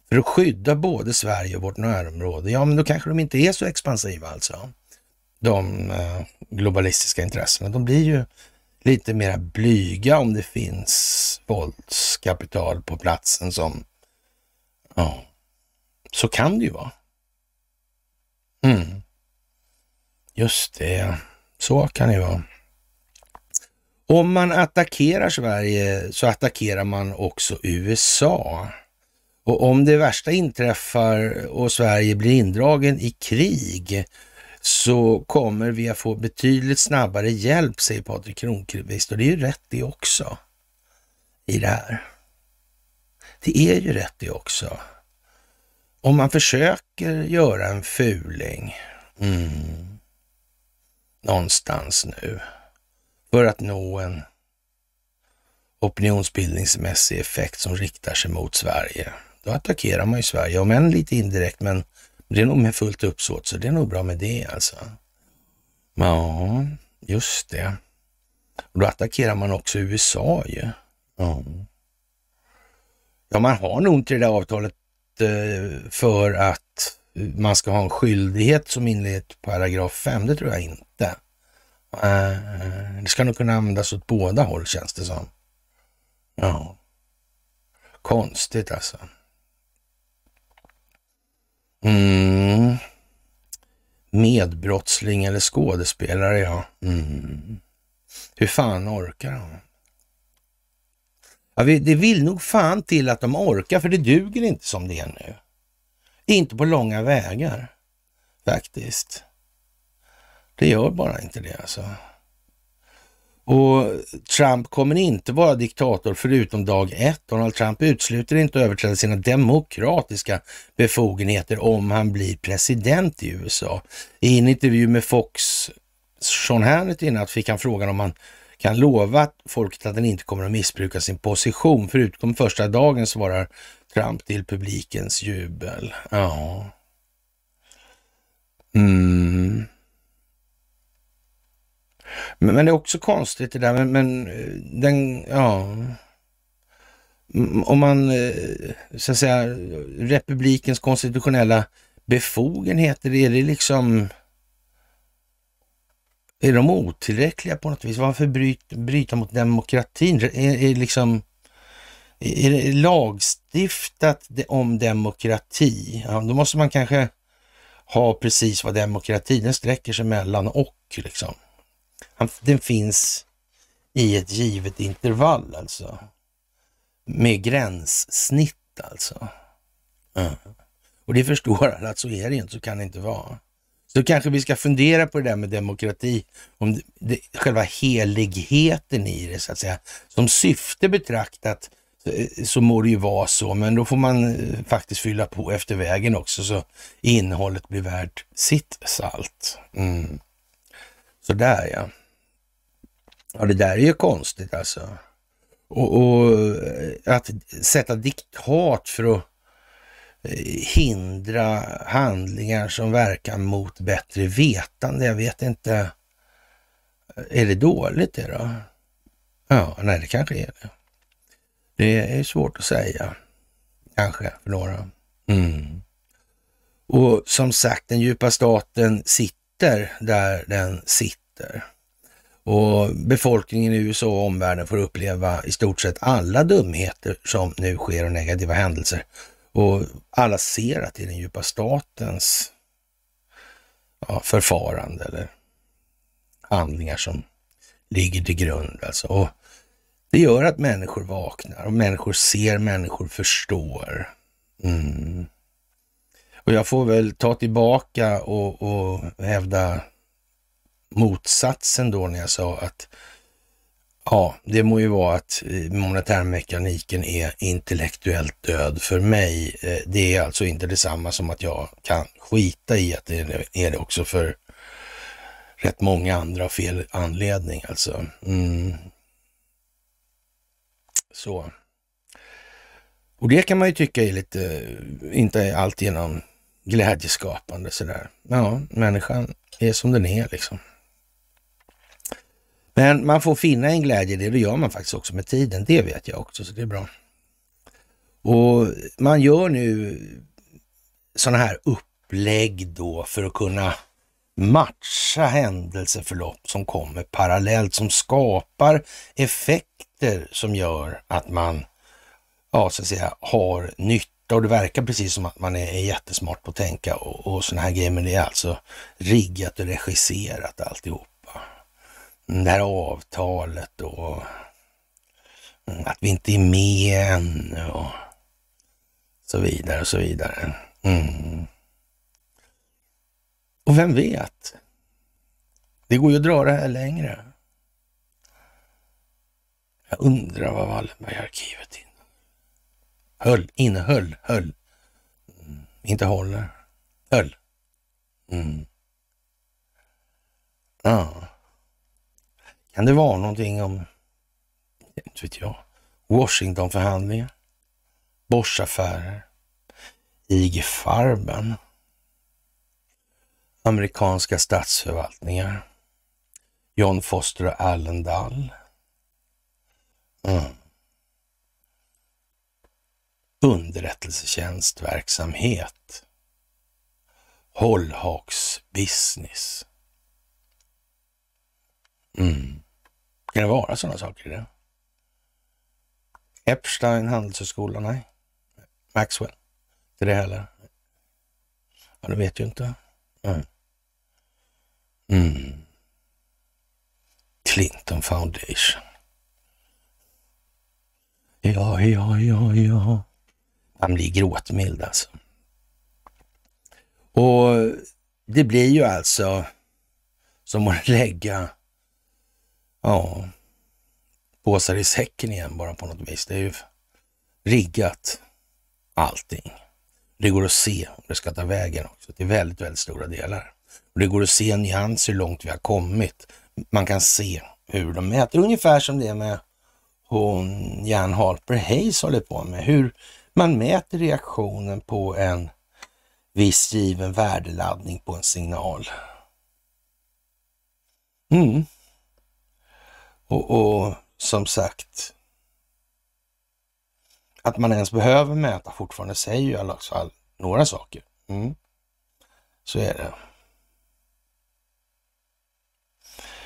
för att skydda både Sverige och vårt närområde. Ja, men då kanske de inte är så expansiva alltså. De eh, globalistiska intressena. De blir ju lite mera blyga om det finns våldskapital på platsen som, ja, så kan det ju vara. Mm. Just det, så kan det vara. Om man attackerar Sverige så attackerar man också USA. Och om det värsta inträffar och Sverige blir indragen i krig så kommer vi att få betydligt snabbare hjälp, säger Patrik Kronqvist. Och det är ju rätt det också i det här. Det är ju rätt det också. Om man försöker göra en fuling mm, någonstans nu för att nå en opinionsbildningsmässig effekt som riktar sig mot Sverige, då attackerar man ju Sverige, om än lite indirekt, men det är nog med fullt uppsåt, så det är nog bra med det alltså. Ja, just det. Och då attackerar man också USA ju. Ja. ja, man har nog inte det där avtalet eh, för att man ska ha en skyldighet som enligt paragraf 5, det tror jag inte. Eh, det ska nog kunna användas åt båda håll känns det som. Ja. Konstigt alltså. Mm. Medbrottsling eller skådespelare, ja. Mm. Hur fan orkar de? Ja, det vill nog fan till att de orkar, för det duger inte som det är nu. Inte på långa vägar, faktiskt. Det gör bara inte det alltså. Och Trump kommer inte vara diktator förutom dag ett. Donald Trump utesluter inte att överträda sina demokratiska befogenheter om han blir president i USA. I en intervju med Fox, Sean Hannity i natt fick han frågan om han kan lova folket att han inte kommer att missbruka sin position. Förutom första dagen svarar Trump till publikens jubel. Ja. Mm. Men, men, det är också konstigt det där, men, men eh, den, ja. Mm, om man, eh, så att säga, republikens konstitutionella befogenheter, är det liksom, är de otillräckliga på något vis? Varför bryta, bryta mot demokratin? Är, är, liksom, är det lagstiftat om demokrati? Ja, då måste man kanske ha precis vad demokratin sträcker sig mellan och liksom. Den finns i ett givet intervall alltså. Med gränssnitt alltså. Mm. Och det förstår alla att så är det inte, så kan det inte vara. Så kanske vi ska fundera på det där med demokrati, om det, det, själva heligheten i det så att säga. Som syfte betraktat så, så må det ju vara så, men då får man eh, faktiskt fylla på efter vägen också så innehållet blir värt sitt salt. Mm. Så där ja. Ja, det där är ju konstigt alltså. Och, och eh, att sätta diktat för att eh, hindra handlingar som verkar mot bättre vetande. Jag vet inte. Är det dåligt det då? Ja, nej det kanske är det. Det är svårt att säga. Kanske för några. Mm. Och som sagt, den djupa staten sitter där den sitter. Och befolkningen i USA och omvärlden får uppleva i stort sett alla dumheter som nu sker och negativa händelser. Och alla ser att det är den djupa statens ja, förfarande eller handlingar som ligger till grund. Alltså. Och det gör att människor vaknar och människor ser, människor förstår. Mm. Och jag får väl ta tillbaka och, och hävda motsatsen då när jag sa att ja, det må ju vara att eh, monetärmekaniken är intellektuellt död. För mig, eh, det är alltså inte detsamma som att jag kan skita i att det är det också för rätt många andra av fel anledning alltså. Mm. Så. Och det kan man ju tycka är lite, inte alltigenom glädjeskapande sådär. Ja, människan är som den är liksom. Men man får finna en glädje i det, det gör man faktiskt också med tiden. Det vet jag också, så det är bra. Och man gör nu sådana här upplägg då för att kunna matcha händelseförlopp som kommer parallellt, som skapar effekter som gör att man, ja så att säga, har nytta och det verkar precis som att man är, jättesmart på att tänka och, och sådana här grejer, men det är alltså riggat och regisserat alltihop det här avtalet och att vi inte är med än och så vidare och så vidare. Mm. Och vem vet? Det går ju att dra det här längre. Jag undrar vad Wallenbergarkivet innehöll, innehöll, höll, mm. inte håller, höll. Mm. Ja. Kan det vara någonting om, inte vet jag, Washingtonförhandlingar, Boschaffärer, IG Farben, amerikanska statsförvaltningar, John Foster och Allen Dall. Mm. Underrättelsetjänstverksamhet. hållhaksbusiness. Mm. Kan det vara sådana saker i det? Epstein, Handelshögskolan? Nej. Maxwell? Inte det heller? Ja, det vet ju inte. Mm. Mm. Clinton Foundation. Ja, ja, ja, ja. Han blir gråtmild alltså. Och det blir ju alltså som att lägga ja, påsar i säcken igen bara på något vis. Det är ju riggat allting. Det går att se om det ska ta vägen också till väldigt, väldigt stora delar. Och det går att se nyanser hur långt vi har kommit. Man kan se hur de mäter, ungefär som det med hon Jan Halper Hayes håller på med. Hur man mäter reaktionen på en viss given värdeladdning på en signal. Mm. Och, och som sagt, att man ens behöver mäta fortfarande säger ju i alla fall några saker. Mm. Så är det.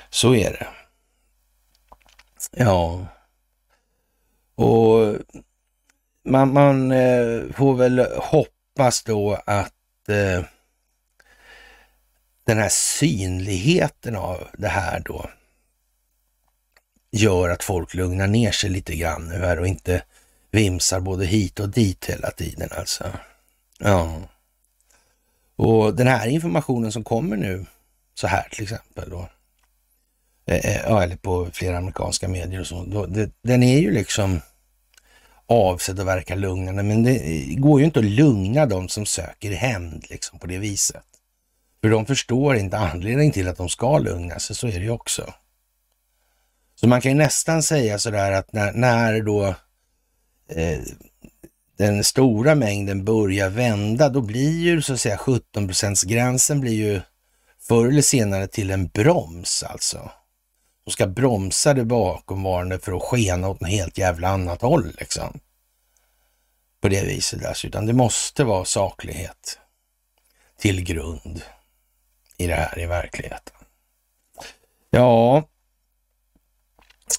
Så är det. Ja. Och man, man eh, får väl hoppas då att eh, den här synligheten av det här då gör att folk lugnar ner sig lite grann nu här och inte vimsar både hit och dit hela tiden alltså. Ja. Och den här informationen som kommer nu så här till exempel då, eh, eh, ja, eller på flera amerikanska medier och så, då, det, den är ju liksom avsedd att verka lugnande, men det eh, går ju inte att lugna de som söker hämnd liksom på det viset. För de förstår inte anledningen till att de ska lugna sig, så är det ju också. Så man kan ju nästan säga sådär att när, när då eh, den stora mängden börjar vända, då blir ju så att säga 17 gränsen blir ju förr eller senare till en broms alltså. De ska bromsa det bakomvarande för att skena åt något helt jävla annat håll liksom. På det viset alltså, utan det måste vara saklighet till grund i det här i verkligheten. Ja,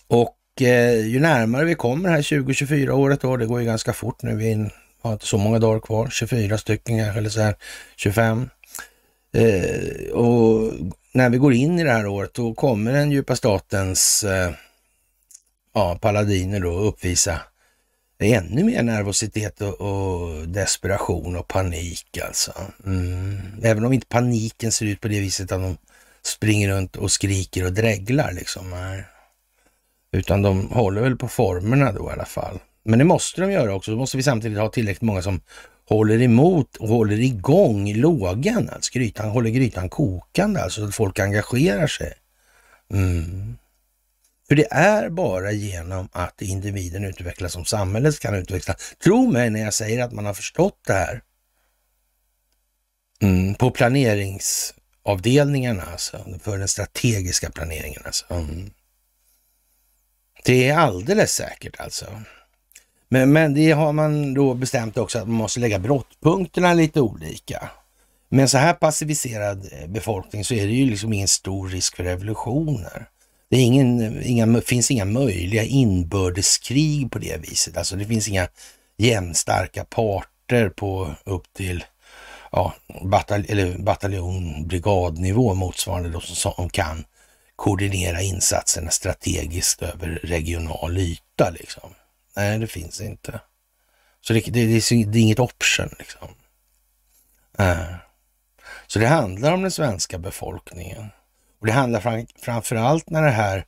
och eh, ju närmare vi kommer här 2024 året då, det går ju ganska fort nu, vi har inte så många dagar kvar, 24 stycken eller så här, 25. Eh, och när vi går in i det här året, då kommer den djupa statens eh, ja, paladiner då uppvisa ännu mer nervositet och, och, desperation och panik alltså. Mm. Även om inte paniken ser ut på det viset att de springer runt och skriker och dreglar liksom. Utan de håller väl på formerna då i alla fall. Men det måste de göra också. Då måste vi samtidigt ha tillräckligt många som håller emot och håller igång lågan, alltså grytan, håller grytan kokande, alltså så att folk engagerar sig. Mm. För det är bara genom att individen utvecklas som samhället kan utvecklas. Tro mig när jag säger att man har förstått det här. Mm. På planeringsavdelningarna, alltså, för den strategiska planeringen. Alltså. Mm. Det är alldeles säkert alltså. Men, men det har man då bestämt också att man måste lägga brottpunkterna lite olika. Med en så här passiviserad eh, befolkning så är det ju liksom ingen stor risk för revolutioner. Det är ingen, inga, finns inga möjliga inbördeskrig på det viset. Alltså det finns inga jämnstarka parter på upp till ja, batal, eller bataljon, brigadnivå motsvarande då, som kan koordinera insatserna strategiskt över regional yta. Liksom. Nej, det finns inte. Så det, det, det, det är inget option liksom. Äh. Så det handlar om den svenska befolkningen. Och det handlar fram, framför allt när det här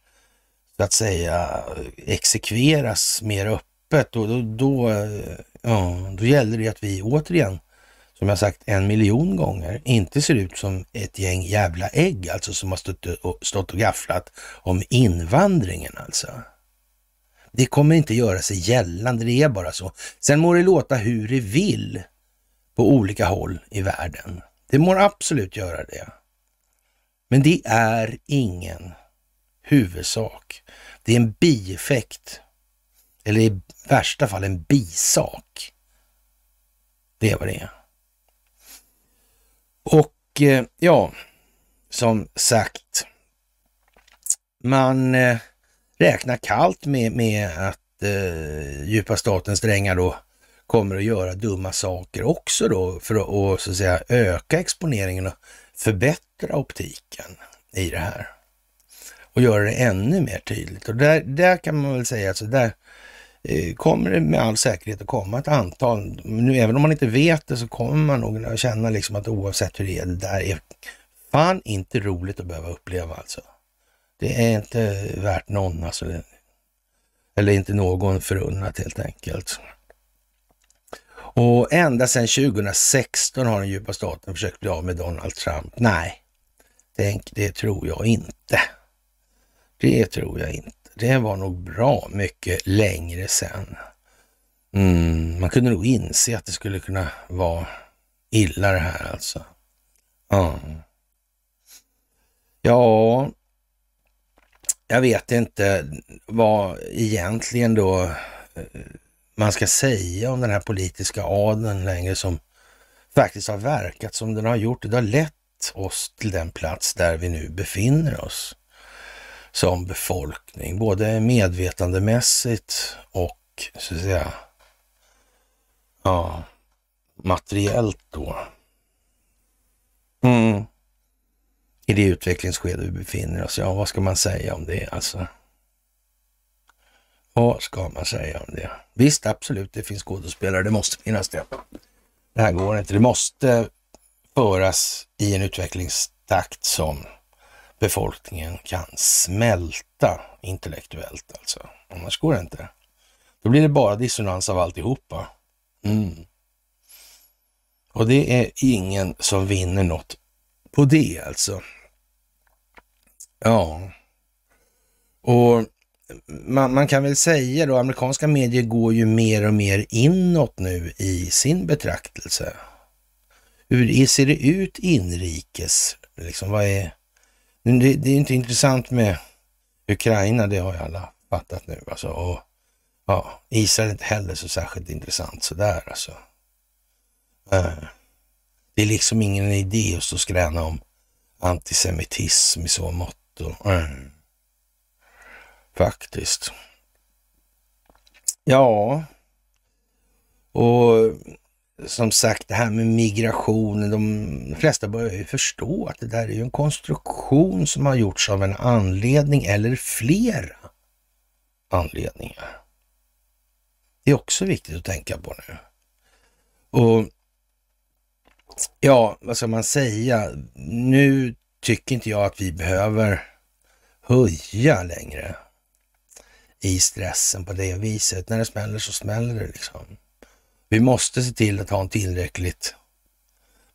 så att säga exekveras mer öppet och då, då, eh, ja, då gäller det att vi återigen, som jag sagt en miljon gånger, inte ser ut som ett gäng jävla ägg alltså som har stått och, stått och gafflat om invandringen alltså. Det kommer inte göra sig gällande, det är bara så. Sen må det låta hur det vill på olika håll i världen. Det må absolut göra det. Men det är ingen huvudsak. Det är en bieffekt. Eller i värsta fall en bisak. Det är vad det är. Och eh, ja, som sagt, man eh, räknar kallt med, med att eh, djupa statens drängar då kommer att göra dumma saker också då för att, och, så att säga, öka exponeringen och förbättra optiken i det här. Och göra det ännu mer tydligt. Och där, där kan man väl säga att så där Eh, kommer det med all säkerhet att komma ett antal, nu även om man inte vet det så kommer man nog att känna liksom att oavsett hur det är, det där är fan inte roligt att behöva uppleva alltså. Det är inte värt någon, alltså. Eller inte någon förunnat helt enkelt. Och ända sedan 2016 har den djupa staten försökt bli av med Donald Trump. Nej, tänk, det tror jag inte. Det tror jag inte. Det var nog bra mycket längre sedan. Mm, man kunde nog inse att det skulle kunna vara illa det här alltså. Ja. Ja, jag vet inte vad egentligen då eh, man ska säga om den här politiska adeln längre som faktiskt har verkat som den har gjort. Det har lett oss till den plats där vi nu befinner oss som befolkning, både medvetandemässigt och så att säga, ja, materiellt då. Mm i det utvecklingsskede vi befinner oss. Ja, vad ska man säga om det alltså? Vad ska man säga om det? Visst, absolut, det finns skådespelare. Det måste finnas det. Det här går inte. Det måste föras i en utvecklingstakt som befolkningen kan smälta intellektuellt alltså. Annars går det inte. Då blir det bara dissonans av alltihopa. Mm. Och det är ingen som vinner något på det alltså. Ja, och man, man, kan väl säga då, amerikanska medier går ju mer och mer inåt nu i sin betraktelse. Hur ser det ut inrikes? Liksom, vad är... Det, det är inte intressant med Ukraina, det har ju alla fattat nu. Alltså, och, ja, Israel är inte heller så särskilt intressant sådär alltså. Eh, det är liksom ingen idé att stå och skräna om antisemitism i så mått. Eh, faktiskt. Ja, och som sagt det här med migrationen, de flesta börjar ju förstå att det där är ju en konstruktion som har gjorts av en anledning eller flera anledningar. Det är också viktigt att tänka på nu. Och ja, vad ska man säga? Nu tycker inte jag att vi behöver höja längre i stressen på det viset. När det smäller så smäller det liksom. Vi måste se till att ha en tillräckligt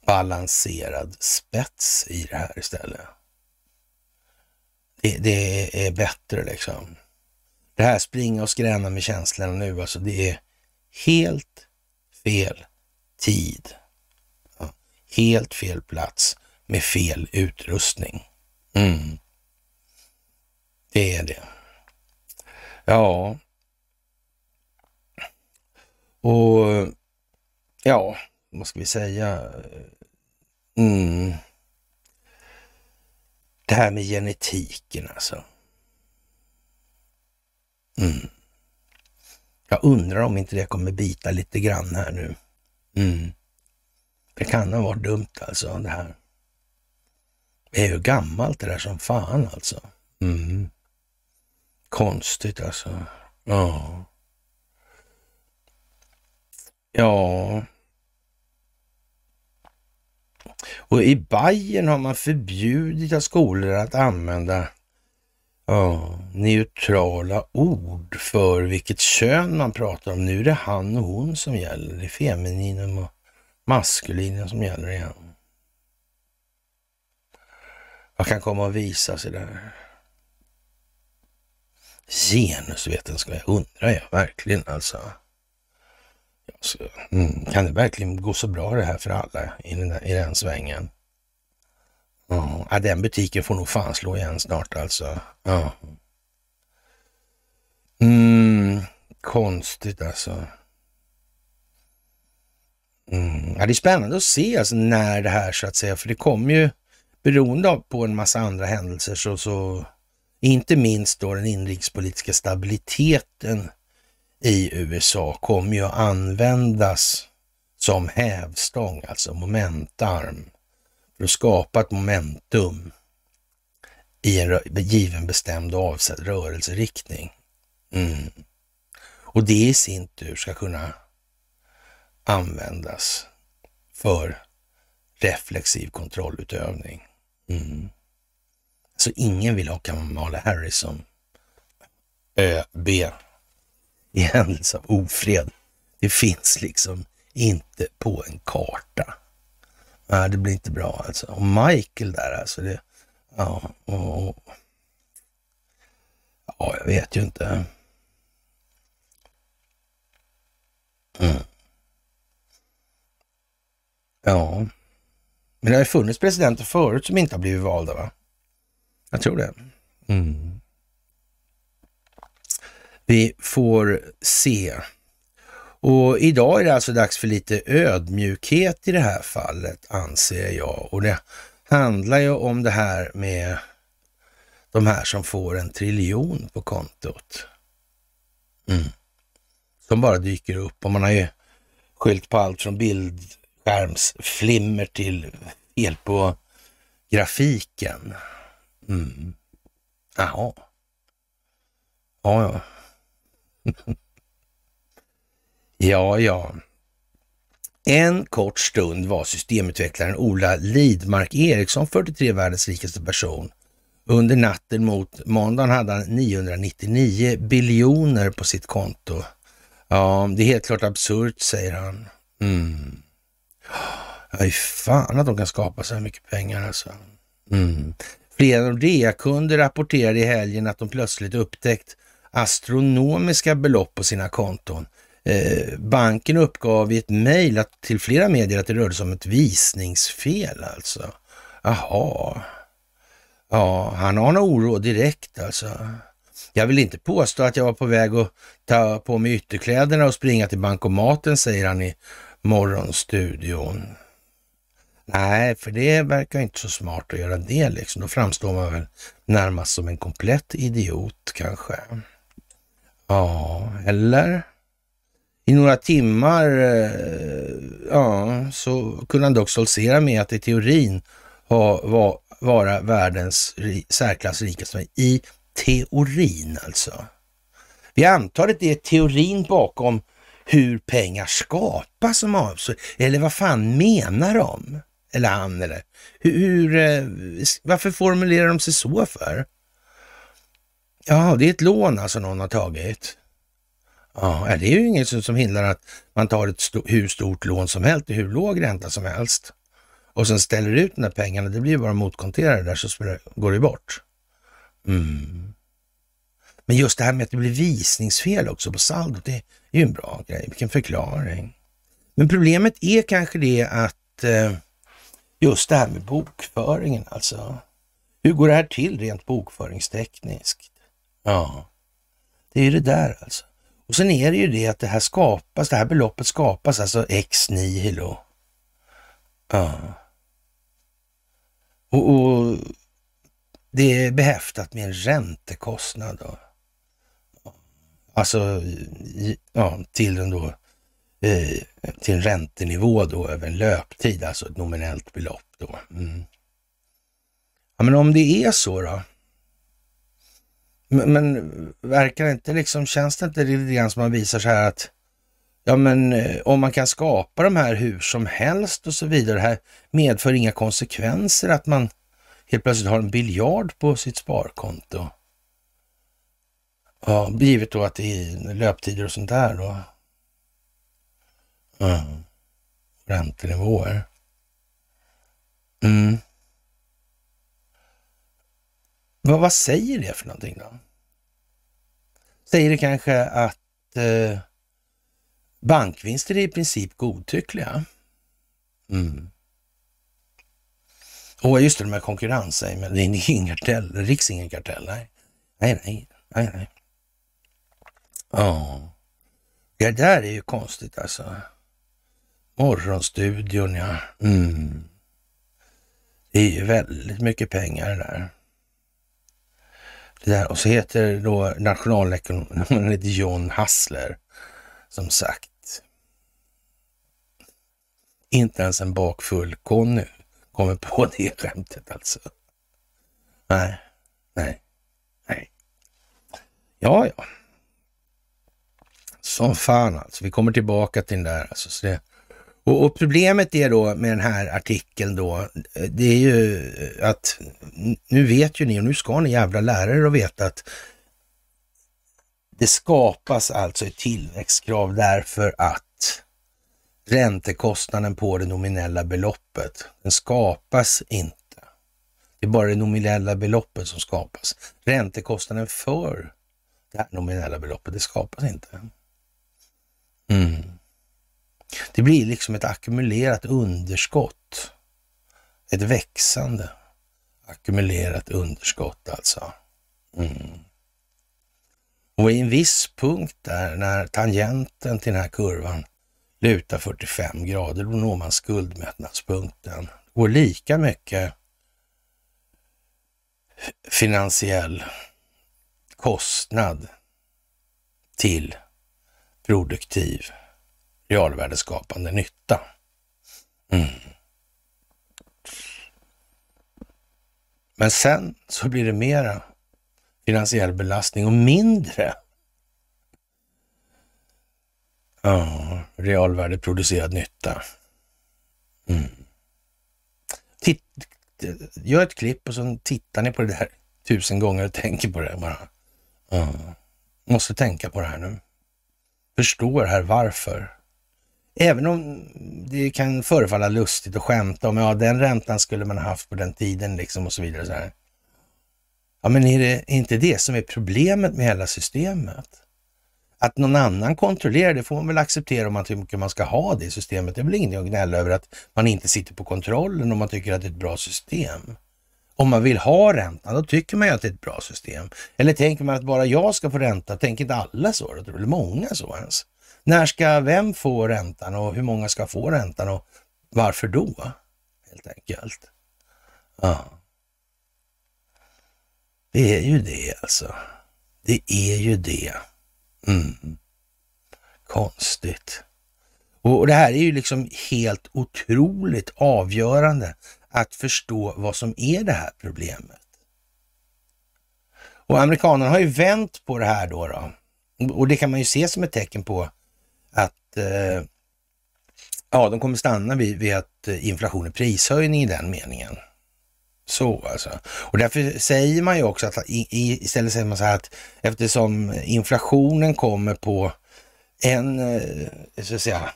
balanserad spets i det här istället. Det, det är bättre liksom. Det här springa och skräna med känslorna nu, alltså det är helt fel tid. Helt fel plats med fel utrustning. Mm. Det är det. Ja. Och ja, vad ska vi säga? Mm. Det här med genetiken alltså. Mm. Jag undrar om inte det kommer bita lite grann här nu. Mm. Det kan ha varit dumt alltså det här. Det är ju gammalt det där som fan alltså. Mm. Konstigt alltså. Ja. Ja. Och i Bayern har man förbjudit att skolor att använda ja, neutrala ord för vilket kön man pratar om. Nu är det han och hon som gäller. Det är femininum och maskulinum som gäller igen. Vad kan komma att visa sig där? Genusvetenskap, undrar jag verkligen alltså. Så, mm, kan det verkligen gå så bra det här för alla i den, i den svängen? Ja, den butiken får nog fan slå igen snart alltså. Ja. Mm, konstigt alltså. Mm. Ja, det är spännande att se alltså när det här så att säga, för det kommer ju beroende på en massa andra händelser så, så inte minst då den inrikespolitiska stabiliteten i USA kommer ju att användas som hävstång, alltså momentarm, för att skapa ett momentum i en given bestämd och avsedd rörelseriktning. Mm. Och det i sin tur ska kunna användas för reflexiv kontrollutövning. Mm. Så ingen vill ha Kamala Harris som ÖB i händelse av ofred. Det finns liksom inte på en karta. Nej, det blir inte bra alltså. Och Michael där alltså, det, ja, och, ja, jag vet ju inte. Mm. Ja, men det har ju funnits presidenter förut som inte har blivit valda va? Jag tror det. Mm. Vi får se. Och idag är det alltså dags för lite ödmjukhet i det här fallet, anser jag. Och det handlar ju om det här med de här som får en triljon på kontot. Mm. Som bara dyker upp och man har ju skylt på allt från bildskärmsflimmer till fel på grafiken. Mm. Jaha. Ja, ja. ja, ja. En kort stund var systemutvecklaren Ola Lidmark Eriksson 43 världens rikaste person. Under natten mot måndagen hade han 999 biljoner på sitt konto. Ja, det är helt klart absurt, säger han. Mm. Ja, fan att de kan skapa så här mycket pengar alltså. Mm. Flera Nordea-kunder rapporterade i helgen att de plötsligt upptäckt astronomiska belopp på sina konton. Eh, banken uppgav i ett mejl till flera medier att det rörde sig om ett visningsfel alltså. Jaha. Ja, han har nog oro direkt alltså. Jag vill inte påstå att jag var på väg att ta på mig ytterkläderna och springa till bankomaten, säger han i morgonstudion. Nej, för det verkar inte så smart att göra det liksom. Då framstår man väl närmast som en komplett idiot kanske. Ja, eller? I några timmar eh, ja, så kunde han dock stoltsera med att i teorin ha, var, vara världens särklass rikaste. I teorin alltså. Vi antar att det är teorin bakom hur pengar skapas som avser. Eller vad fan menar de? Eller han eller hur, eh, hur, varför formulerar de sig så för? Ja, det är ett lån alltså någon har tagit. Ja, det är ju inget som hindrar att man tar ett st hur stort lån som helst till hur låg ränta som helst och sen ställer ut de där pengarna. Det blir bara motkonterade där så går det bort. Mm. Men just det här med att det blir visningsfel också på saldot, det är ju en bra grej. Vilken förklaring. Men problemet är kanske det att eh, just det här med bokföringen alltså. Hur går det här till rent bokföringstekniskt? Ja, det är ju det där alltså. Och sen är det ju det att det här skapas, det här beloppet skapas alltså ex nihilo. Ja. Och, och det är behäftat med en räntekostnad. Då. Alltså ja, till en då eh, till en räntenivå då över en löptid, alltså ett nominellt belopp då. Mm. Ja, men om det är så då? Men, men verkar det inte liksom, känns det inte lite grann som man visar så här att ja men eh, om man kan skapa de här hur som helst och så vidare, det här medför inga konsekvenser att man helt plötsligt har en biljard på sitt sparkonto. Ja, givet då att det är löptider och sånt där då. Mm. Räntenivåer. Mm. Vad, vad säger det för någonting då? Säger det kanske att eh, bankvinster är i princip godtyckliga? Mm. Och just det, de här konkurrens, men det är ingen kartell, Riks ingen kartell, nej. Nej, nej, nej, nej. Ja, det där är ju konstigt alltså. Morgonstudion, ja. Mm. Det är ju väldigt mycket pengar det där. Där. Och så heter då nationalekonomen John Hassler, som sagt. Inte ens en bakfull Conny kommer på det skämtet alltså. Nej, nej, nej. Ja, ja. Som fan alltså. Vi kommer tillbaka till den där alltså. Så det, och, och, problemet är då med den här artikeln då, eh, det är ju eh, att nu vet ju ni och nu ska ni jävla lära er att veta att det skapas alltså ett tillväxtkrav därför att räntekostnaden på det nominella beloppet, den skapas inte. Det är bara det nominella beloppet som skapas. Räntekostnaden för det här nominella beloppet, det skapas inte. Mm. Det blir liksom ett ackumulerat underskott. Ett växande ackumulerat underskott alltså. Mm. Och i en viss punkt där, när tangenten till den här kurvan lutar 45 grader, då når man skuldmättnadspunkten. Det går lika mycket finansiell kostnad till produktiv realvärdeskapande nytta. Mm. Men sen så blir det mera finansiell belastning och mindre ja, realvärdeproducerad nytta. Mm. Titt, gör ett klipp och så tittar ni på det där tusen gånger och tänker på det bara. Ja. Måste tänka på det här nu. Förstår här varför. Även om det kan förefalla lustigt att skämta om, ja den räntan skulle man ha haft på den tiden liksom och så vidare. Så här. Ja, men är det inte det som är problemet med hela systemet? Att någon annan kontrollerar, det får man väl acceptera om man tycker man ska ha det systemet. Det är väl ingenting att gnälla över att man inte sitter på kontrollen om man tycker att det är ett bra system. Om man vill ha räntan, då tycker man ju att det är ett bra system. Eller tänker man att bara jag ska få ränta? Tänker inte alla så? Då? Eller många så ens? När ska vem få räntan och hur många ska få räntan och varför då? Helt enkelt. Ja. Det är ju det alltså. Det är ju det. Mm. Konstigt. Och det här är ju liksom helt otroligt avgörande att förstå vad som är det här problemet. Och amerikanerna har ju vänt på det här då. då. Och det kan man ju se som ett tecken på att eh, ja, de kommer stanna vid, vid att eh, inflation är prishöjning i den meningen. Så alltså. Och därför säger man ju också att i, istället säger man så här att eftersom inflationen kommer på en, eh, så att säga,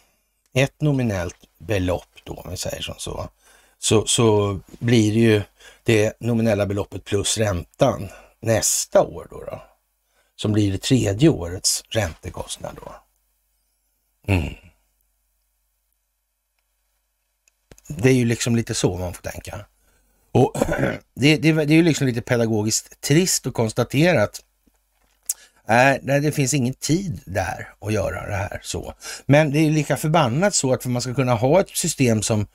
ett nominellt belopp då, om vi säger som så, så, så blir det ju det nominella beloppet plus räntan nästa år då, då som blir det tredje årets räntekostnad då. Mm. Det är ju liksom lite så man får tänka. Och det, det, det är ju liksom lite pedagogiskt trist att konstatera att äh, Nej, det finns ingen tid där att göra det här så. Men det är lika förbannat så att för man ska kunna ha ett system som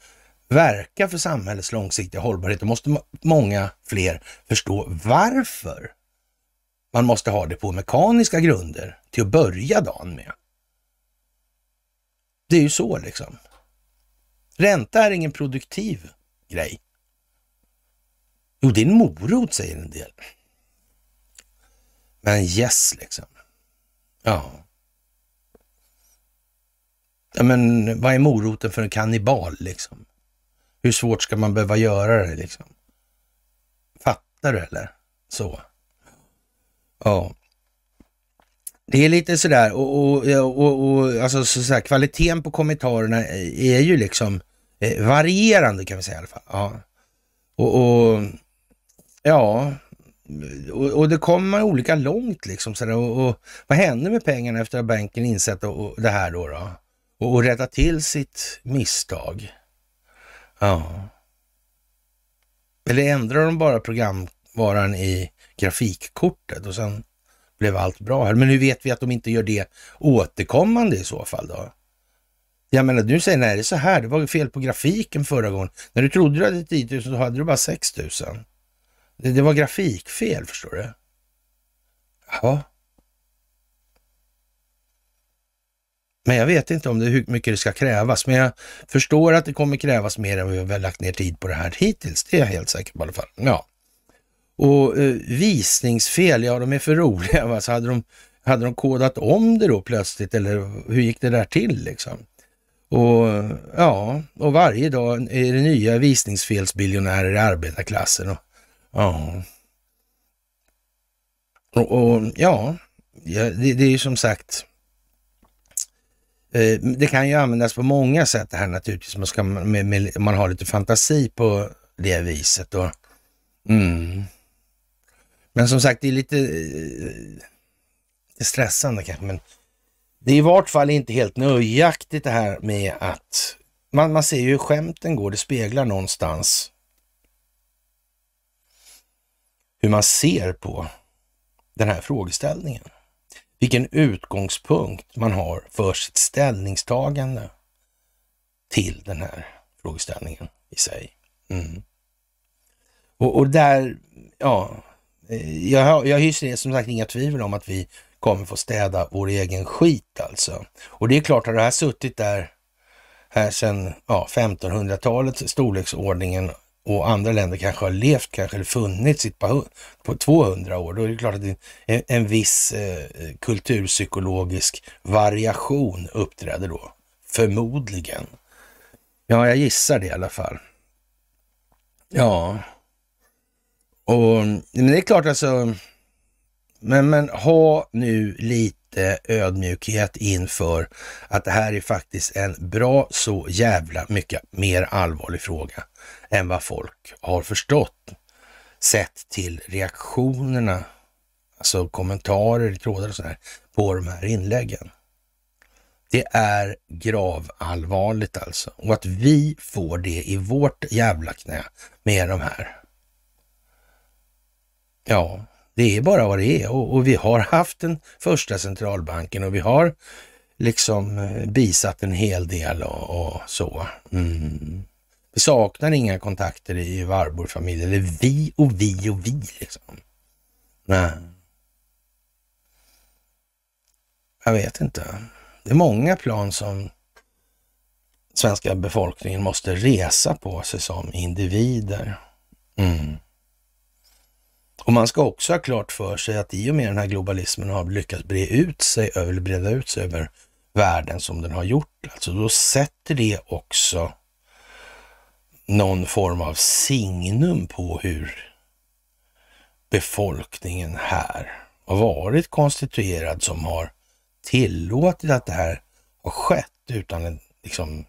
verkar för samhällets långsiktiga hållbarhet, då måste många fler förstå varför man måste ha det på mekaniska grunder till att börja dagen med. Det är ju så liksom. Ränta är ingen produktiv grej. Jo, det är en morot, säger en del. Men yes, liksom. Ja. ja. Men vad är moroten för en kannibal liksom? Hur svårt ska man behöva göra det liksom? Fattar du eller? Så. Ja. Det är lite sådär och, och, och, och alltså så kvaliteten på kommentarerna är ju liksom eh, varierande kan vi säga i alla fall. Ja. Och, och ja, och, och det kommer olika långt liksom. Sådär, och, och, vad händer med pengarna efter att banken insett och, och det här då? då? Och, och rätta till sitt misstag. Ja. Eller ändrar de bara programvaran i grafikkortet och sen blev allt bra Men hur vet vi att de inte gör det återkommande i så fall då? Jag menar, du säger nej, det är så här, det var fel på grafiken förra gången. När du trodde du hade 10 000 så hade du bara 6 000. Det, det var grafikfel, förstår du. Ja. Men jag vet inte om det, hur mycket det ska krävas. Men jag förstår att det kommer krävas mer än vi har lagt ner tid på det här hittills. Det är jag helt säker på i alla fall. Ja. Och eh, visningsfel, ja de är för roliga. Va? Så hade, de, hade de kodat om det då plötsligt eller hur gick det där till liksom? Och ja, och varje dag är det nya visningsfelsbiljonärer i arbetarklassen. Och, ja. Och, och ja, det, det är ju som sagt eh, det kan ju användas på många sätt det här naturligtvis. Man, ska, med, med, man har lite fantasi på det viset. Och, mm. Men som sagt, det är lite, eh, det är stressande kanske. Men det är i vart fall inte helt nöjaktigt det här med att man, man ser ju hur skämten går. Det speglar någonstans hur man ser på den här frågeställningen. Vilken utgångspunkt man har för sitt ställningstagande till den här frågeställningen i sig. Mm. Och, och, där, ja, Eh, jag, jag hyser som sagt inga tvivel om att vi kommer få städa vår egen skit alltså. Och det är klart, har det här suttit där här sedan ja, 1500-talet, storleksordningen och andra länder kanske har levt, kanske eller funnits på, på 200 år, då är det klart att en, en viss eh, kulturpsykologisk variation uppträder då. Förmodligen. Ja, jag gissar det i alla fall. Ja, och men det är klart alltså, men, men ha nu lite ödmjukhet inför att det här är faktiskt en bra så jävla mycket mer allvarlig fråga än vad folk har förstått sett till reaktionerna, alltså kommentarer, trådar och sådär, på de här inläggen. Det är gravallvarligt alltså. Och att vi får det i vårt jävla knä med de här. Ja, det är bara vad det är. Och, och vi har haft den första centralbanken och vi har liksom eh, bisatt en hel del och, och så. Mm. Vi saknar inga kontakter i Warburg-familjen. Eller vi och vi och vi liksom. Nej. Jag vet inte. Det är många plan som svenska befolkningen måste resa på sig som individer. Mm. Och man ska också ha klart för sig att i och med den här globalismen har lyckats breda ut sig, över, breda ut sig över världen som den har gjort, alltså då sätter det också någon form av signum på hur befolkningen här har varit konstituerad som har tillåtit att det här har skett utan en liksom,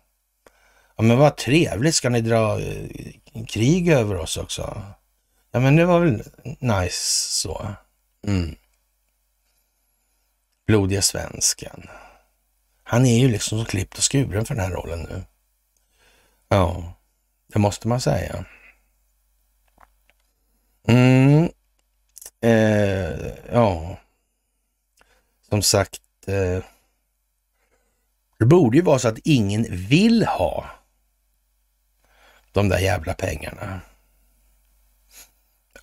ja men vad trevligt, ska ni dra eh, krig över oss också? Ja men det var väl nice så. Mm. Blodiga svensken. Han är ju liksom så klippt och skuren för den här rollen nu. Ja, det måste man säga. Mm. Eh, ja, som sagt, eh, det borde ju vara så att ingen vill ha de där jävla pengarna.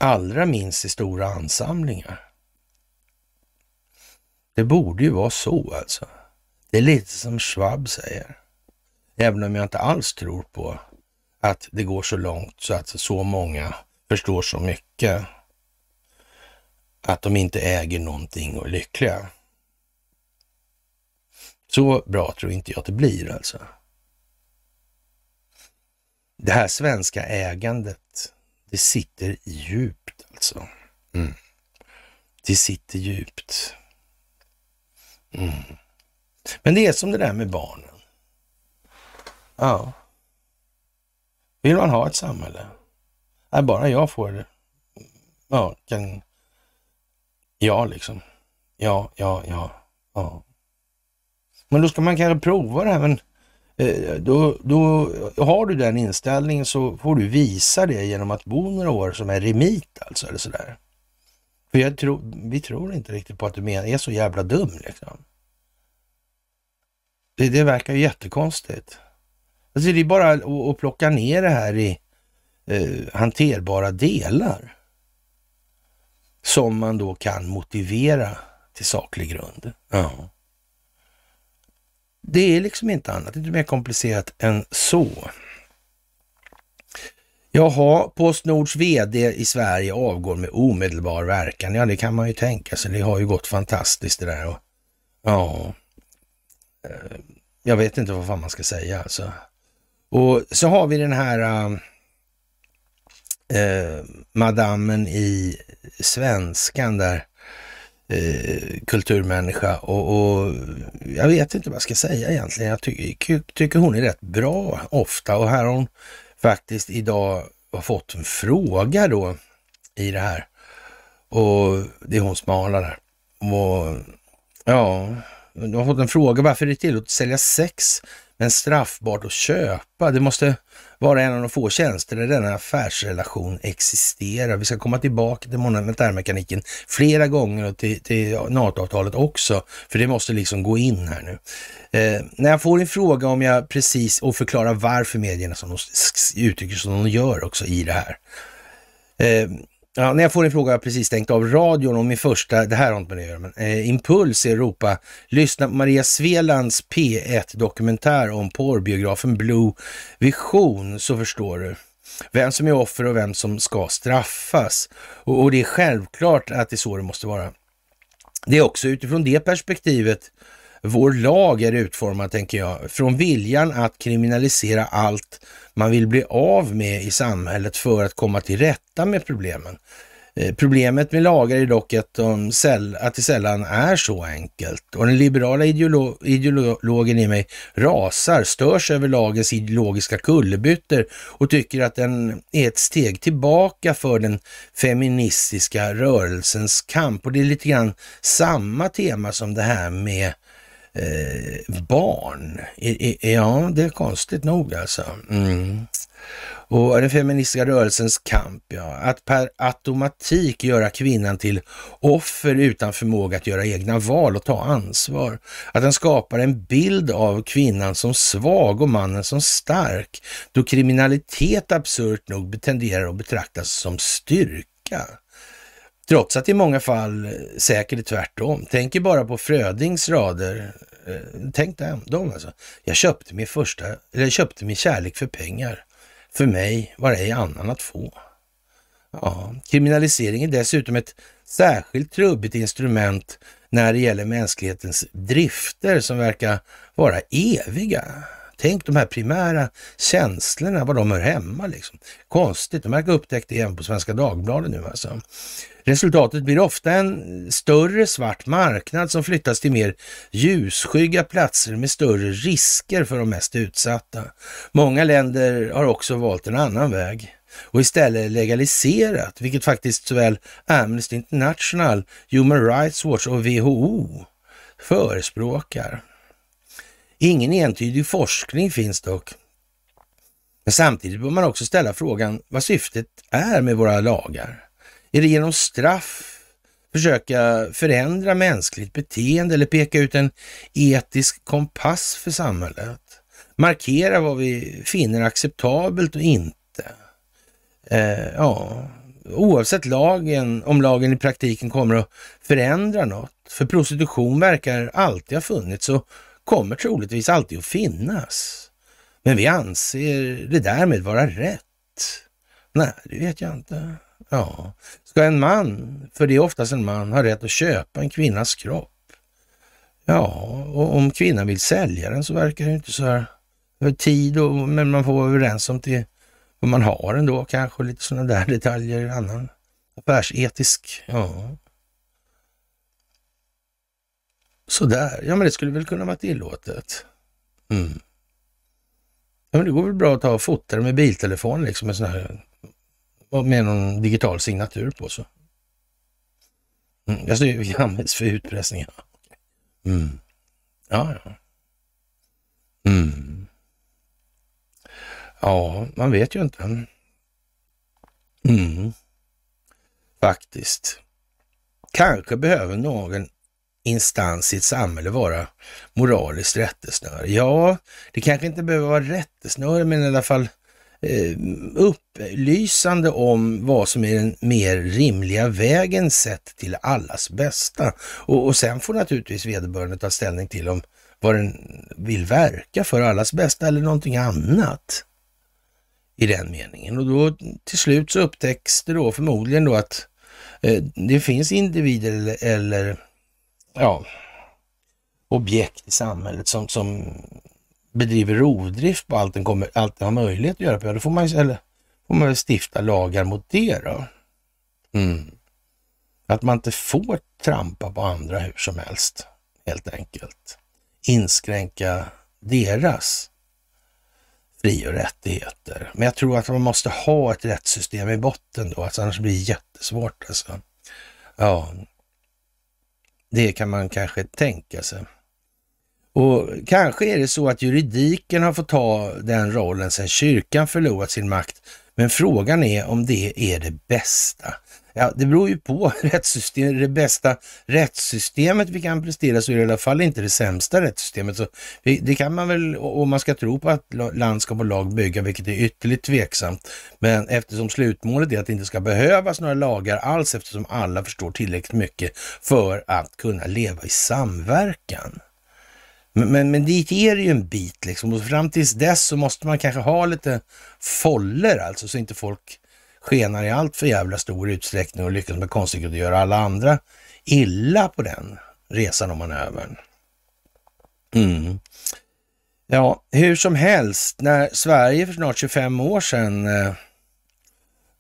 Allra minst i stora ansamlingar. Det borde ju vara så alltså. Det är lite som Schwab säger. Även om jag inte alls tror på att det går så långt så att så många förstår så mycket att de inte äger någonting och är lyckliga. Så bra tror inte jag att det blir alltså. Det här svenska ägandet, det sitter djupt alltså. Mm. Det sitter djupt. Mm. Men det är som det där med barnen. Ja. Vill man ha ett samhälle? Nej, bara jag får det. Ja, kan... Ja, liksom. Ja, ja, ja, ja. Men då ska man kanske prova det här. Men Eh, då, då har du den inställningen så får du visa det genom att bo några år som är remit alltså, eller sådär. För jag tror, vi tror inte riktigt på att du är så jävla dum liksom. Det, det verkar ju jättekonstigt. Alltså det är bara att, att plocka ner det här i eh, hanterbara delar som man då kan motivera till saklig grund. Ja. Det är liksom inte annat, det är inte mer komplicerat än så. Jaha, Postnords VD i Sverige avgår med omedelbar verkan. Ja, det kan man ju tänka sig. Det har ju gått fantastiskt det där. Och, ja, eh, jag vet inte vad fan man ska säga alltså. Och så har vi den här äh, madammen i Svenskan där, Eh, kulturmänniska och, och, jag vet inte vad jag ska säga egentligen. Jag ty tycker hon är rätt bra ofta och här har hon faktiskt idag har fått en fråga då i det här. Och det är hon som där. Och ja, de har fått en fråga varför är det tillåtet att sälja sex men straffbart att köpa. Det måste vara en av de få tjänster där denna affärsrelation existerar. Vi ska komma tillbaka till monetärmekaniken flera gånger och till, till NATO-avtalet också, för det måste liksom gå in här nu. Eh, när jag får en fråga om jag precis, och förklara varför medierna som de uttrycker som de gör också i det här. Eh, Ja, när jag får en fråga har jag precis stängt av radion och min första, det här har inte med det att göra, men eh, Impuls i Europa. Lyssna på Maria Svelands P1-dokumentär om porrbiografen Blue Vision så förstår du vem som är offer och vem som ska straffas. Och, och det är självklart att det är så det måste vara. Det är också utifrån det perspektivet vår lag är utformad, tänker jag, från viljan att kriminalisera allt man vill bli av med i samhället för att komma till rätta med problemen. Eh, problemet med lagar är dock att, de säll, att det sällan är så enkelt. Och den liberala ideolo ideologen i mig rasar, störs över lagens ideologiska kullerbyttor och tycker att den är ett steg tillbaka för den feministiska rörelsens kamp. Och det är lite grann samma tema som det här med eh, barn. Ja, det är konstigt nog alltså. Mm. Och den feministiska rörelsens kamp, ja. Att per automatik göra kvinnan till offer utan förmåga att göra egna val och ta ansvar. Att den skapar en bild av kvinnan som svag och mannen som stark, då kriminalitet absurt nog tenderar att betraktas som styrka. Trots att i många fall eh, säkert är tvärtom. Tänk bara på Frödings rader. Eh, tänk dem alltså. Jag köpte min första, eller köpte min kärlek för pengar. För mig var ej annan att få. Ja, kriminalisering är dessutom ett särskilt trubbigt instrument när det gäller mänsklighetens drifter som verkar vara eviga. Tänk de här primära känslorna, var de hör hemma. Liksom. Konstigt, de verkar upptäckt det även på Svenska Dagbladet nu alltså. Resultatet blir ofta en större svart marknad som flyttas till mer ljusskygga platser med större risker för de mest utsatta. Många länder har också valt en annan väg och istället legaliserat, vilket faktiskt såväl Amnesty International, Human Rights Watch och WHO förespråkar. Ingen entydig forskning finns dock. Men samtidigt bör man också ställa frågan vad syftet är med våra lagar. Är det genom straff försöka förändra mänskligt beteende eller peka ut en etisk kompass för samhället? Markera vad vi finner acceptabelt och inte? Eh, ja, oavsett lagen, om lagen i praktiken kommer att förändra något. För prostitution verkar alltid ha funnits och kommer troligtvis alltid att finnas. Men vi anser det därmed vara rätt. Nej, det vet jag inte. Ja, ska en man, för det är oftast en man, ha rätt att köpa en kvinnas kropp? Ja, och om kvinnan vill sälja den så verkar det inte så här tid, och, men man får vara överens om till vad man har ändå kanske, lite sådana där detaljer, annan affärsetisk, ja. Sådär, ja men det skulle väl kunna vara tillåtet. Mm. Ja, men det går väl bra att ta och fota med biltelefon liksom med sån här med någon digital signatur på. Så. Mm, alltså det används för utpressning. Mm. Ja, ja. Mm. Ja, man vet ju inte. Mm. Faktiskt. Kanske behöver någon instans i ett samhälle vara moraliskt rättesnöre. Ja, det kanske inte behöver vara rättesnöre, men i alla fall eh, upplysande om vad som är den mer rimliga vägen sett till allas bästa. Och, och sen får naturligtvis vederbörande ta ställning till om vad den vill verka för allas bästa eller någonting annat i den meningen. Och då till slut så upptäcks det då förmodligen då att eh, det finns individer eller, eller ja, objekt i samhället som, som bedriver rovdrift på allt den, kommer, allt den har möjlighet att göra på, då får man, eller, får man väl stifta lagar mot det då. Mm. Att man inte får trampa på andra hur som helst, helt enkelt. Inskränka deras fri och rättigheter. Men jag tror att man måste ha ett rättssystem i botten då, alltså annars blir det jättesvårt. Alltså. Ja, det kan man kanske tänka sig. Och kanske är det så att juridiken har fått ta den rollen sedan kyrkan förlorat sin makt. Men frågan är om det är det bästa. Ja, det beror ju på rättssystem, det bästa rättssystemet vi kan prestera så är det i alla fall inte det sämsta rättssystemet. Så det kan man väl, om man ska tro på att landskap och lag bygga, vilket är ytterligt tveksamt. Men eftersom slutmålet är att det inte ska behövas några lagar alls eftersom alla förstår tillräckligt mycket för att kunna leva i samverkan. Men, men, men dit är det ju en bit liksom och fram tills dess så måste man kanske ha lite foller alltså så inte folk skenar i allt för jävla stor utsträckning och lyckas med konststycket att göra alla andra illa på den resan och manövern. Mm. Ja, hur som helst, när Sverige för snart 25 år sedan eh,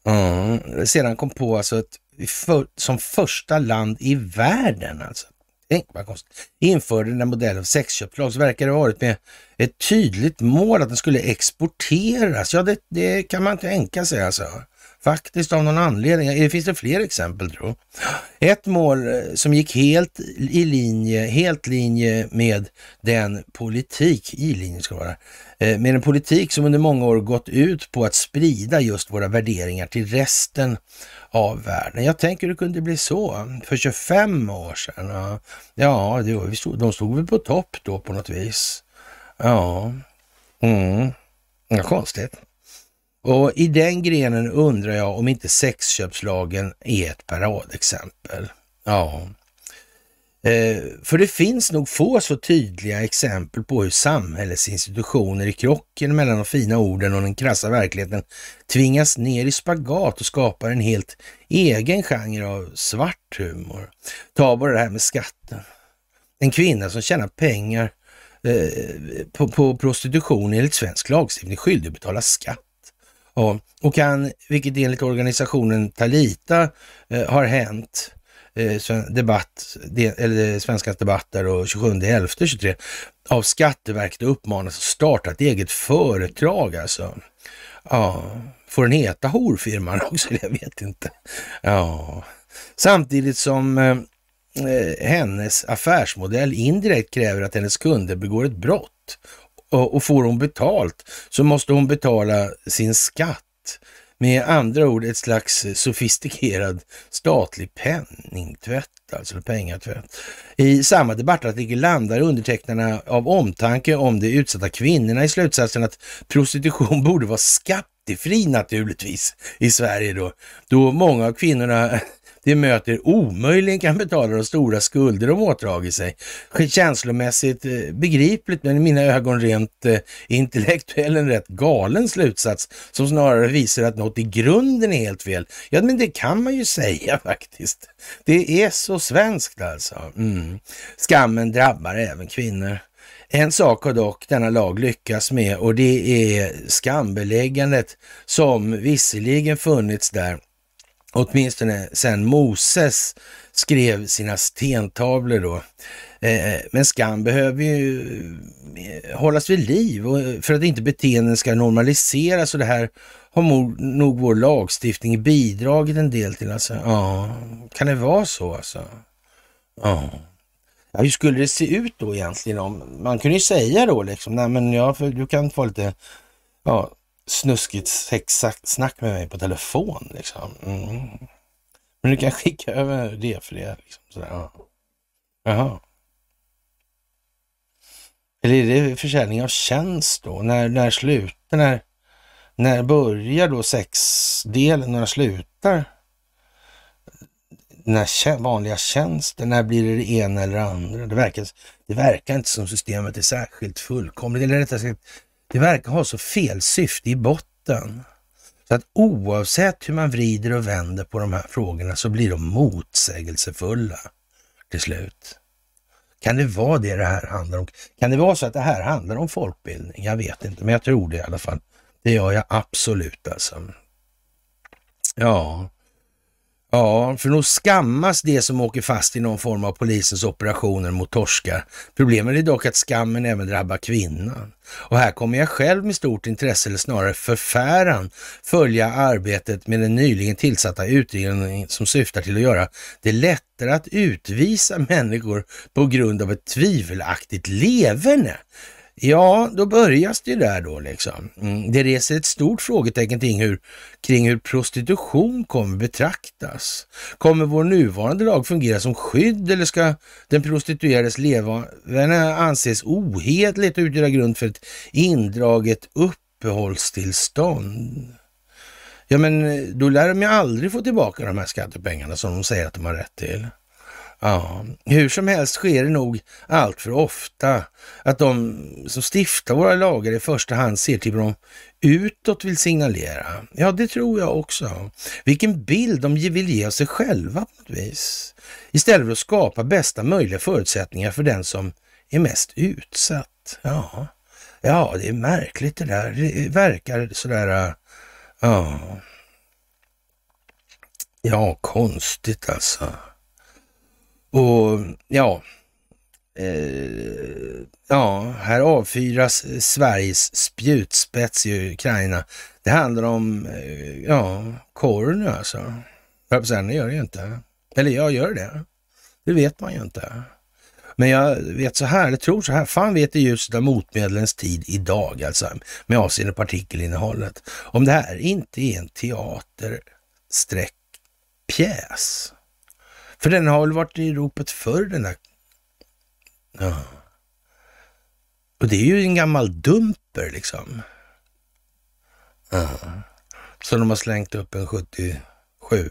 mm, sedan kom på alltså ett för, som första land i världen alltså. Tänk vad konstigt. Införde den modell av sexköpslag så verkar det ha varit med ett tydligt mål att den skulle exporteras. Ja, det, det kan man tänka sig alltså. Faktiskt av någon anledning. Det finns det fler exempel tror Ett mål eh, som gick helt i linje, helt linje med den politik, i linje ska vara, eh, med en politik som under många år gått ut på att sprida just våra värderingar till resten av världen. Jag tänker det kunde bli så för 25 år sedan. Ja, det var, de stod väl på topp då på något vis. Ja, mm. ja konstigt. Och i den grenen undrar jag om inte sexköpslagen är ett paradexempel. Ja. Eh, för det finns nog få så tydliga exempel på hur samhällets institutioner i krocken mellan de fina orden och den krassa verkligheten tvingas ner i spagat och skapar en helt egen genre av svart humor. Ta bara det här med skatten. En kvinna som tjänar pengar eh, på, på prostitution enligt svensk lagstiftning skyldig att betala skatt. Ja, och kan, vilket enligt organisationen Talita eh, har hänt, eh, debatt, de, eller Svenskans debatter och 27.11.23 av Skatteverket uppmanas att starta ett eget företag alltså. Ja, får den heta horfirman också? Jag vet inte. Ja, samtidigt som eh, eh, hennes affärsmodell indirekt kräver att hennes kunder begår ett brott och får hon betalt så måste hon betala sin skatt. Med andra ord ett slags sofistikerad statlig penningtvätt, alltså pengatvätt. I samma debattartikel landar undertecknarna av omtanke om de utsatta kvinnorna i slutsatsen att prostitution borde vara skattefri naturligtvis i Sverige då, då många av kvinnorna de möter omöjligen kan betala de stora skulder de ådragit sig. Känslomässigt eh, begripligt, men i mina ögon rent intellektuellt intellektuell en rätt galen slutsats som snarare visar att något i grunden är helt fel. Ja, men det kan man ju säga faktiskt. Det är så svenskt alltså. Mm. Skammen drabbar även kvinnor. En sak har dock denna lag lyckats med och det är skambeläggandet som visserligen funnits där åtminstone sedan Moses skrev sina stentavlor då. Eh, eh, men skam behöver ju eh, hållas vid liv för att inte beteenden ska normaliseras och det här har nog vår lagstiftning bidragit en del till. Alltså. Ja, kan det vara så alltså? Ja. ja. Hur skulle det se ut då egentligen? om Man kunde ju säga då liksom, nej men ja, för du kan få lite ja, snuskigt sexsnack med mig på telefon. Liksom. Mm. Men du kan skicka över det för det. Liksom, sådär. Ja. Jaha. Eller är det försäljning av tjänst då? När, när slutar, när, när börjar då sexdelen, när slutar den här vanliga tjänsten, när blir det det ena eller det andra? Det verkar, det verkar inte som systemet är särskilt fullkomligt, eller rättare sagt, det verkar ha så fel syfte i botten. Så att oavsett hur man vrider och vänder på de här frågorna så blir de motsägelsefulla till slut. Kan det vara det det här handlar om? Kan det vara så att det här handlar om folkbildning? Jag vet inte, men jag tror det i alla fall. Det gör jag absolut alltså. Ja, Ja, för nog skammas det som åker fast i någon form av polisens operationer mot torskar. Problemet är dock att skammen även drabbar kvinnan. Och här kommer jag själv med stort intresse, eller snarare förfäran, följa arbetet med den nyligen tillsatta utredningen som syftar till att göra det lättare att utvisa människor på grund av ett tvivelaktigt leverne. Ja, då börjas det där då liksom. Mm, det reser ett stort frågetecken kring hur, kring hur prostitution kommer betraktas. Kommer vår nuvarande lag fungera som skydd eller ska den prostituerades levande anses ohedligt och utgöra grund för ett indraget uppehållstillstånd? Ja, men eh, då lär de ju aldrig få tillbaka de här skattepengarna som de säger att de har rätt till. Ja, hur som helst sker det nog allt för ofta att de som stiftar våra lagar i första hand ser till vad de utåt vill signalera. Ja, det tror jag också. Vilken bild de vill ge av sig själva på något vis. Istället för att skapa bästa möjliga förutsättningar för den som är mest utsatt. Ja, ja det är märkligt det där. Det verkar sådär, äh, ja. Ja, konstigt alltså. Och ja, eh, ja, här avfyras Sveriges spjutspets i Ukraina. Det handlar om, eh, ja, korn alltså. Jag säga, det gör det ju inte. Eller jag gör det. Det vet man ju inte. Men jag vet så här, jag tror så här, fan vet i ljuset av motmedlens tid idag, alltså med avseende partikelinnehållet. Om det här inte är en teater-pjäs. För den har väl varit i ropet förr den där. Ja. Och det är ju en gammal dumper liksom. Ja. Så de har slängt upp en 77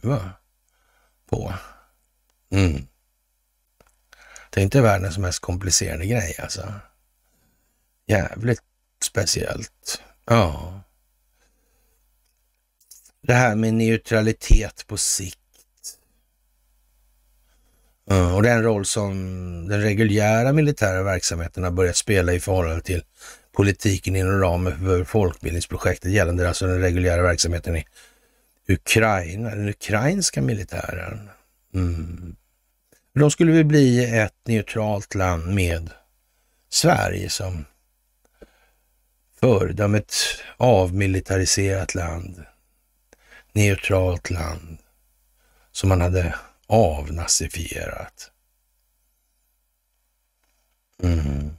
på. Mm. Det är inte världens mest komplicerade grej alltså. Jävligt speciellt. Ja. Det här med neutralitet på sikt. Eh, och den roll som den reguljära militära verksamheten har börjat spela i förhållande till politiken inom ramen för folkbildningsprojektet gällande alltså den reguljära verksamheten i Ukraina, den ukrainska militären. Mm. De skulle väl bli ett neutralt land med Sverige som föredöme, ett avmilitariserat land, neutralt land som man hade avnazifierat. Mm.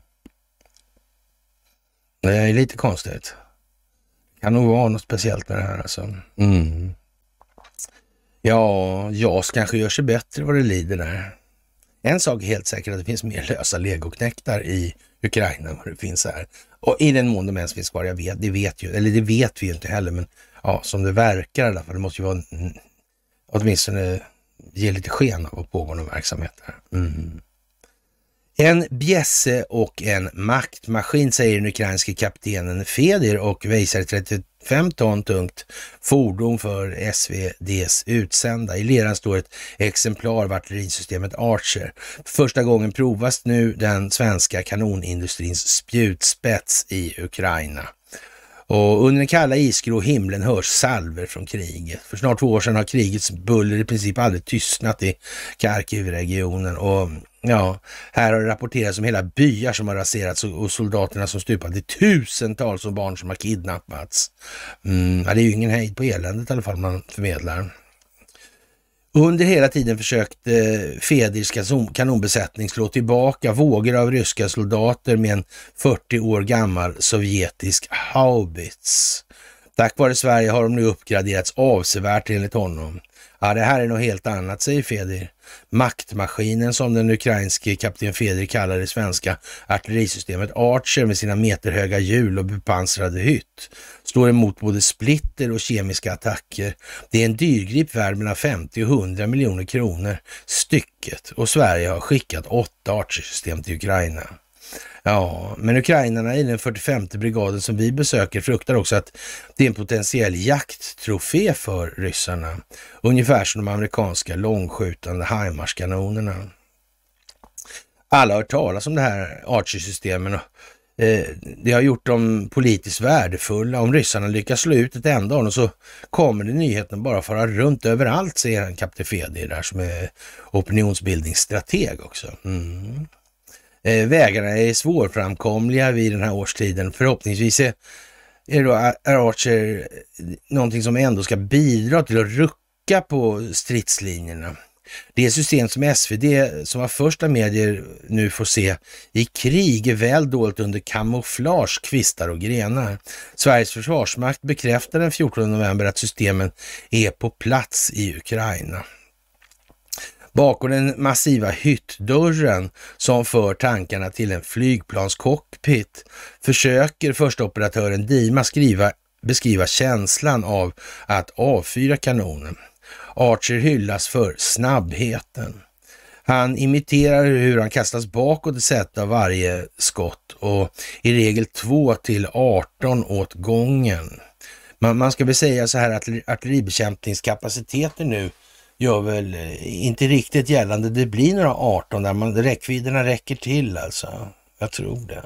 Det är lite konstigt. Det kan nog vara något speciellt med det här alltså. Mm. Ja, JAS kanske gör sig bättre vad det lider där. En sak är helt säker, att det finns mer lösa legoknektar i Ukraina än vad det finns här. Och i den mån de ens finns kvar, jag vet, det vet ju, eller det vet vi ju inte heller, men ja, som det verkar i alla fall, det måste ju vara åtminstone ge lite sken av att pågå någon verksamhet där. Mm. En bjässe och en maktmaskin, säger den ukrainske kaptenen Feder och väjsar 35 ton tungt fordon för SVDs utsända. I leran står ett exemplar av artillerisystemet Archer. För första gången provas nu den svenska kanonindustrins spjutspets i Ukraina. Och under den kalla isgrå himlen hörs salver från kriget. För snart två år sedan har krigets buller i princip aldrig tystnat i Kharkiv-regionen och ja, här har det rapporterats om hela byar som har raserats och soldaterna som stupat. Det är tusentals barn som har kidnappats. Mm, ja, det är ju ingen hejd på eländet i alla fall man förmedlar. Under hela tiden försökte eh, Fedirs kanonbesättning slå tillbaka vågor av ryska soldater med en 40 år gammal sovjetisk haubits. Tack vare Sverige har de nu uppgraderats avsevärt enligt honom. Ja, det här är något helt annat, säger Fedir. Maktmaskinen som den ukrainske kapten Fedir kallar det svenska artillerisystemet Archer med sina meterhöga hjul och bepansrade hytt står emot både splitter och kemiska attacker. Det är en dyrgrip värd mellan 50 och 100 miljoner kronor stycket och Sverige har skickat åtta Archer-system till Ukraina. Ja, men ukrainarna i den 45 brigaden som vi besöker fruktar också att det är en potentiell jakttrofé för ryssarna. Ungefär som de amerikanska långskjutande HIMARS-kanonerna. Alla har hört talas om det här Archer-systemen och eh, det har gjort dem politiskt värdefulla. Om ryssarna lyckas slå ut ett enda av dem så kommer det nyheten bara fara runt överallt, säger han kapten Fedi där som är opinionsbildningsstrateg också. Mm. Eh, vägarna är svårframkomliga vid den här årstiden. Förhoppningsvis är, är, då, är Archer någonting som ändå ska bidra till att rucka på stridslinjerna. Det system som SvD, som var första medier nu får se i krig, är väl dolt under kamouflage, kvistar och grenar. Sveriges försvarsmakt bekräftade den 14 november att systemen är på plats i Ukraina. Bakom den massiva hyttdörren som för tankarna till en flygplanscockpit försöker första operatören Dima skriva, beskriva känslan av att avfyra kanonen. Archer hyllas för snabbheten. Han imiterar hur han kastas bakåt i sätet av varje skott och i regel 2 till 18 åt gången. Man, man ska väl säga så här att artilleribekämpningskapaciteten nu gör väl eh, inte riktigt gällande. Det blir några 18 där man, räckvidderna räcker till alltså. Jag tror det.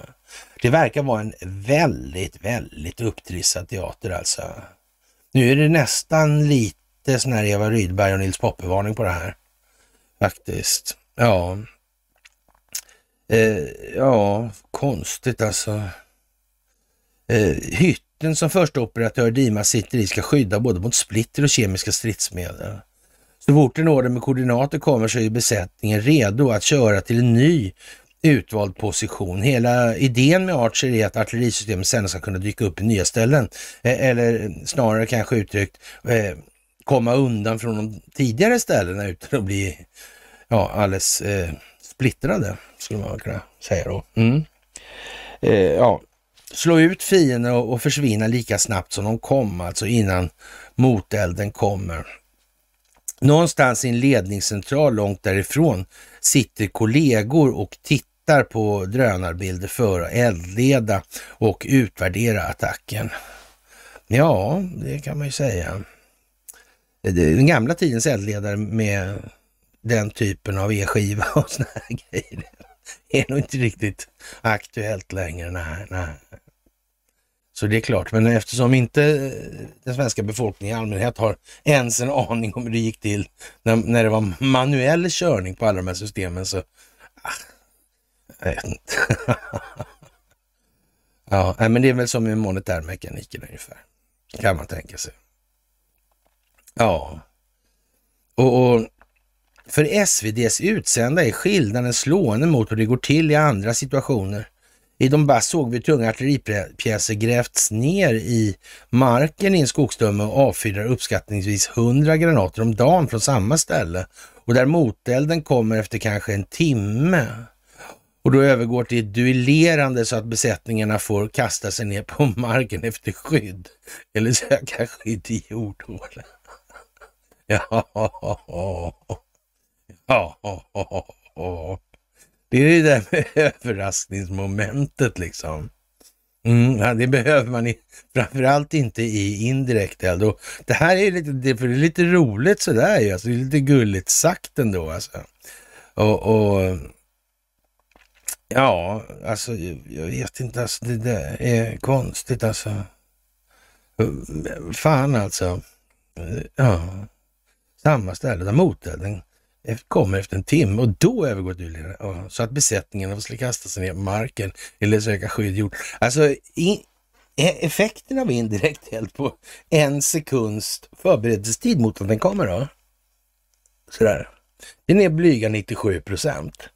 Det verkar vara en väldigt, väldigt upptrissad teater alltså. Nu är det nästan lite lite sån här Eva Rydberg och Nils Poppe-varning på det här. Faktiskt. Ja. Eh, ja, konstigt alltså. Eh, hytten som första operatör Dima sitter i ska skydda både mot splitter och kemiska stridsmedel. Så fort en order med koordinater kommer så är besättningen redo att köra till en ny utvald position. Hela idén med Archer är att artillerisystemet sen ska kunna dyka upp i nya ställen. Eh, eller snarare kanske uttryckt eh, komma undan från de tidigare ställena utan att bli ja, alldeles eh, splittrade, skulle man kunna säga då. Mm. Eh, ja, slå ut fienden och, och försvinna lika snabbt som de kom, alltså innan motelden kommer. Någonstans i en ledningscentral långt därifrån sitter kollegor och tittar på drönarbilder för att eldleda och utvärdera attacken. Ja, det kan man ju säga. Eh, den gamla tidens eldledare med den typen av e-skiva och såna här grejer är nog inte riktigt aktuellt längre. Nej, nej. Så det är klart, men eftersom inte eh, den svenska befolkningen i allmänhet har ens en aning om hur det gick till när, när det var manuell körning på alla de här systemen så... Ah, jag vet inte. ja, men det är väl som med monetärmekaniken ungefär, kan man tänka sig. Ja, och, och för SVDs utsända är skillnaden slående mot hur det går till i andra situationer. I Donbass såg vi tunga artilleripjäser grävts ner i marken i en skogsdöme och avfyrar uppskattningsvis 100 granater om dagen från samma ställe och där motelden kommer efter kanske en timme och då övergår till duellerande så att besättningarna får kasta sig ner på marken efter skydd eller söka skydd i jordhålen. Ja, ja, ja, det är det där med överraskningsmomentet liksom. Mm, det behöver man i, framförallt inte i indirekt eld. Och det här är lite, det är lite roligt sådär ju. Alltså, det är lite gulligt sagt ändå. Alltså. Och, och ja, alltså jag vet inte. Alltså, det där är konstigt alltså. Fan alltså. Ja, samma ställe där motelden kommer efter en timme och då övergår till så att besättningen måste kasta sig ner på marken eller söka skydd jord. Alltså i, e-, effekten av indirekt eld på en sekunds förberedelsetid mot att den kommer då. Sådär. Den är blyga 97 procent.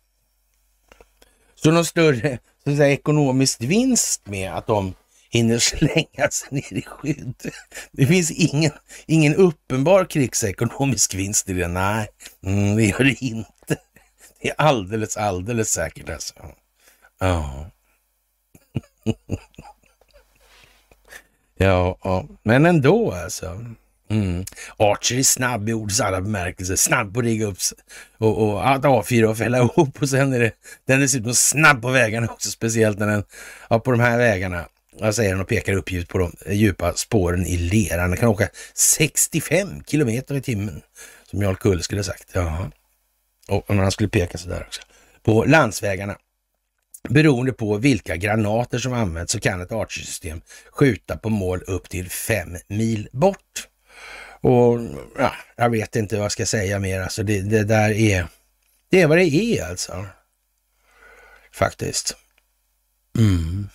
Så någon större så att säga, ekonomisk vinst med att de hinner slänga sig ner i skydd. Det finns ingen, ingen uppenbar krigsekonomisk vinst i det. Nej, mm, det gör det inte. Det är alldeles, alldeles säkert alltså. Ja. ja, ja, men ändå alltså. Mm. Archer är snabb i ordets alla bemärkelser. Snabb på att rigga upp och, och att avfyra och fälla ihop. Och sen är det, den är dessutom snabb på vägarna också, speciellt när den, ja, på de här vägarna. Jag säger han och pekar uppgivet på de djupa spåren i leran. Den kan åka 65 kilometer i timmen, som Jarl Kull skulle sagt. Jaha. Och när han skulle peka så där också. På landsvägarna. Beroende på vilka granater som används så kan ett Archer-system skjuta på mål upp till fem mil bort. Och ja, jag vet inte vad jag ska säga mer. Alltså det, det där är, det är vad det är alltså. Faktiskt. Mm.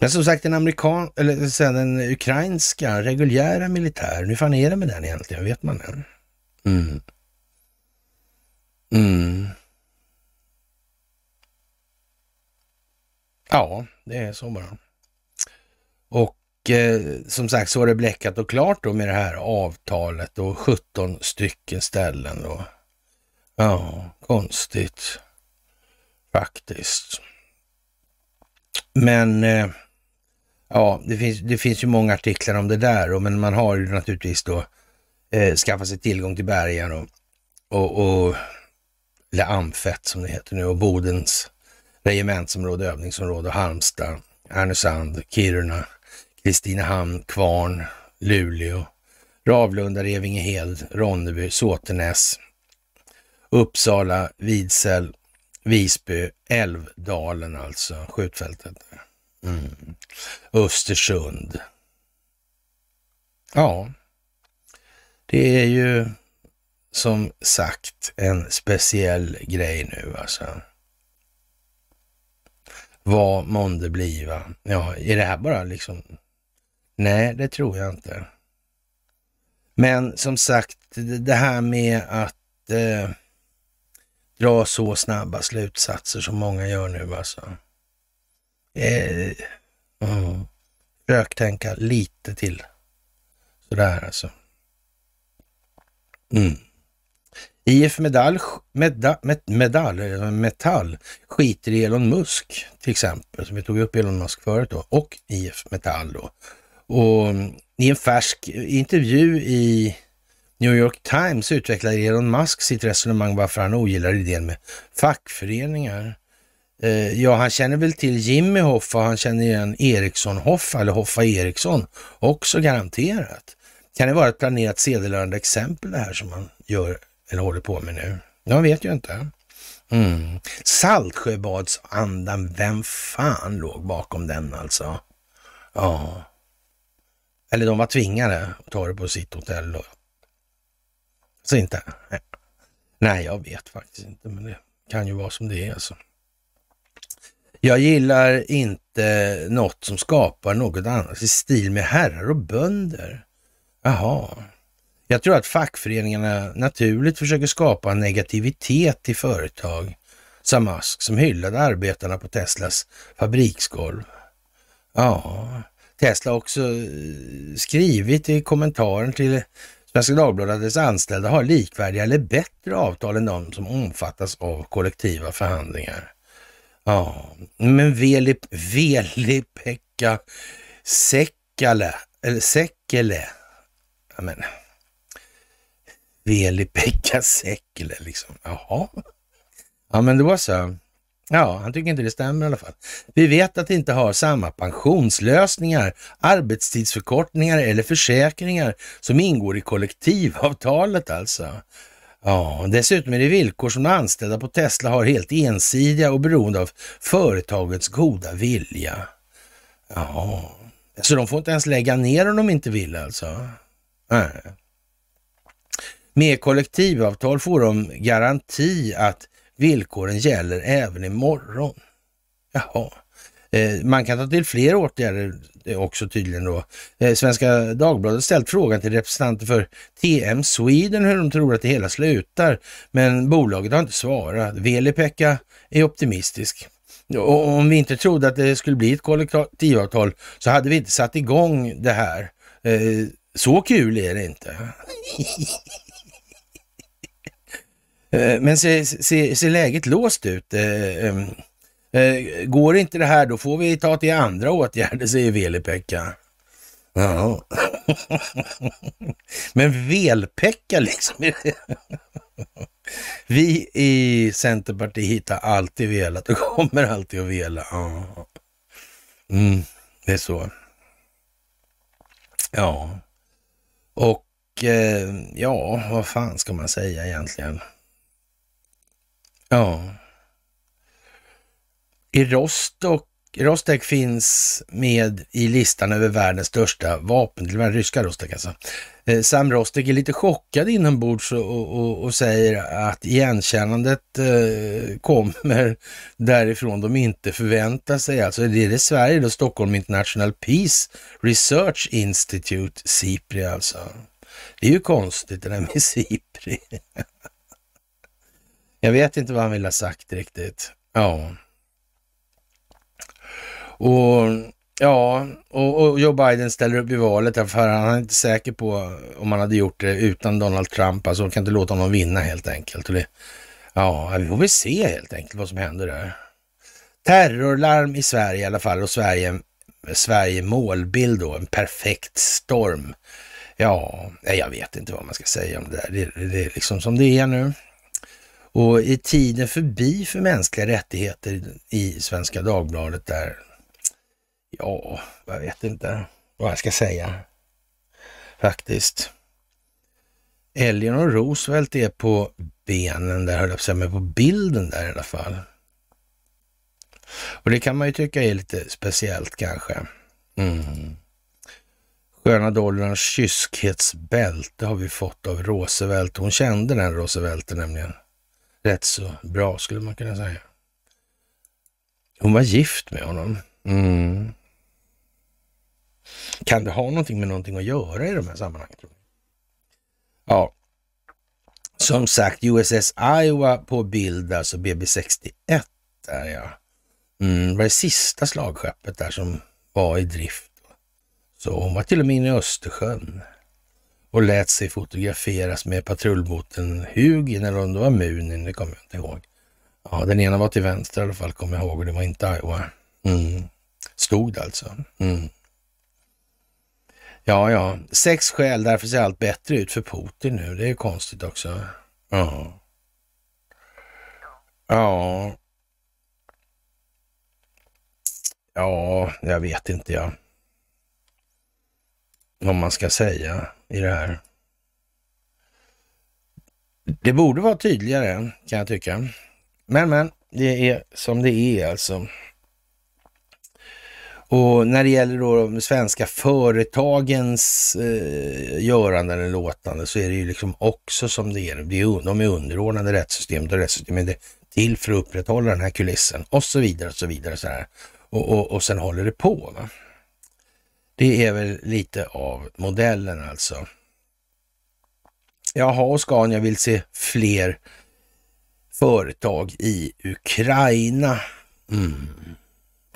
Men som sagt, den amerikan eller sen den ukrainska reguljära militären, hur fan är det med den egentligen? Vet man än? Mm. Mm. Ja, det är så bara. Och eh, som sagt så var det bläckat och klart då med det här avtalet och 17 stycken ställen då. Ja, konstigt faktiskt. Men eh, Ja, det finns, det finns ju många artiklar om det där, men man har ju naturligtvis då eh, skaffat sig tillgång till bergen och, och, och eller Amfett som det heter nu och Bodens regementsområde, övningsområde, Halmstad, Härnösand, Kiruna, Kristinehamn, Kvarn, Luleå, Ravlunda, Revingehed, Ronneby, Såtenäs, Uppsala, Vidsel, Visby, Älvdalen alltså, skjutfältet. Mm. Östersund. Ja, det är ju som sagt en speciell grej nu alltså. Vad månde bliva? Ja, är det här bara liksom... Nej, det tror jag inte. Men som sagt, det här med att eh, dra så snabba slutsatser som många gör nu alltså. Eh, mm. Försök tänka lite till. Sådär alltså. Mm. IF Medall, meda, med, medall, eh, metall skiter i Elon Musk till exempel, som vi tog upp Elon Musk förut då, och IF Metall då. Och mm, i en färsk intervju i New York Times utvecklar Elon Musk sitt resonemang varför han ogillar idén med fackföreningar. Eh, ja, han känner väl till Jimmy Hoffa, han känner igen Eriksson Hoffa eller Hoffa Eriksson också garanterat. Kan det vara ett planerat sedelärande exempel det här som man gör eller håller på med nu? Jag vet ju inte. Mm. Saltsjöbadsandan, vem fan låg bakom den alltså? Ja. Eller de var tvingade att ta det på sitt hotell. Då. Så inte? Nej, jag vet faktiskt inte, men det kan ju vara som det är alltså. Jag gillar inte något som skapar något annat i stil med herrar och bönder. Jaha. Jag tror att fackföreningarna naturligt försöker skapa en negativitet i företag sa Musk som hyllade arbetarna på Teslas fabriksgolv. Ja, Tesla har också eh, skrivit i kommentaren till Svenska Dagbladet att dess anställda har likvärdiga eller bättre avtal än de som omfattas av kollektiva förhandlingar. Ja, men Veli, Veli Pekka Säckale, eller Sekele, ja men, Veli-Pekka Sekele liksom, jaha. Ja men det var så. Ja, han tycker inte det stämmer i alla fall. Vi vet att det inte har samma pensionslösningar, arbetstidsförkortningar eller försäkringar som ingår i kollektivavtalet alltså. Ja, dessutom är det villkor som de anställda på Tesla har helt ensidiga och beroende av företagets goda vilja. Ja, så de får inte ens lägga ner om de inte vill alltså? Nej. Med kollektivavtal får de garanti att villkoren gäller även imorgon. Jaha. Eh, man kan ta till fler åtgärder också tydligen då. Eh, Svenska Dagbladet ställt frågan till representanter för TM Sweden hur de tror att det hela slutar, men bolaget har inte svarat. Veli-Pekka är optimistisk. Och om vi inte trodde att det skulle bli ett kollektivavtal så hade vi inte satt igång det här. Eh, så kul är det inte. Men ser, ser, ser läget låst ut? Eh, går inte det här, då får vi ta till andra åtgärder, säger Veli-Pekka. Ja. Men Velpekka liksom. Vi i Centerpartiet har alltid velat och kommer alltid att vela. Ja. Mm, det är så. Ja. Och eh, ja, vad fan ska man säga egentligen? Ja. I Rostock Rostek finns med i listan över världens största vapentillverkare, ryska Rostek alltså. Eh, Sam Rostek är lite chockad inombords och, och, och säger att igenkännandet eh, kommer därifrån de inte förväntar sig. Alltså det är det Sverige då, Stockholm International Peace Research Institute, SIPRI alltså. Det är ju konstigt det där med SIPRI. Jag vet inte vad han vill ha sagt riktigt. Ja. Och ja, och, och Joe Biden ställer upp i valet för han är inte säker på om han hade gjort det utan Donald Trump. Alltså, kan inte låta honom vinna helt enkelt. Och det, ja, vi får väl se helt enkelt vad som händer där. Terrorlarm i Sverige i alla fall och Sverige, Sverige målbild då, en perfekt storm. Ja, jag vet inte vad man ska säga om det där. Det, det är liksom som det är nu. Och i tiden förbi för mänskliga rättigheter i Svenska Dagbladet där Ja, jag vet inte vad jag ska säga faktiskt. Eleanor Roosevelt är på benen där, höll jag på säga, men på bilden där i alla fall. Och det kan man ju tycka är lite speciellt kanske. Mm. Sköna dollarns kyskhetsbälte har vi fått av Roosevelt. Hon kände den Roosevelt nämligen. Rätt så bra skulle man kunna säga. Hon var gift med honom. Mm. Kan det ha någonting med någonting att göra i de här sammanhangen? Ja, som sagt USS Iowa på bild, alltså BB61 där ja. Mm, det var det sista slagskeppet där som var i drift. Så hon var till och med inne i Östersjön och lät sig fotograferas med patrullbåten Hugin eller om det var Munin, det kommer jag inte ihåg. Ja, den ena var till vänster i alla fall, kommer jag ihåg, och det var inte Iowa. Mm. Stod alltså. Mm. Ja, ja, sex skäl, därför ser allt bättre ut för Putin nu. Det är konstigt också. Ja. Ja. Ja, jag vet inte jag. Vad man ska säga i det här. Det borde vara tydligare kan jag tycka. Men, men, det är som det är alltså. Och när det gäller då de svenska företagens eh, göranden eller låtande så är det ju liksom också som det är. De är underordnade rättssystemet och rättssystemet är till för att upprätthålla den här kulissen och så vidare och så vidare. Så här. Och, och, och sen håller det på. Va? Det är väl lite av modellen alltså. Jaha, och Scania vill se fler företag i Ukraina. Mm.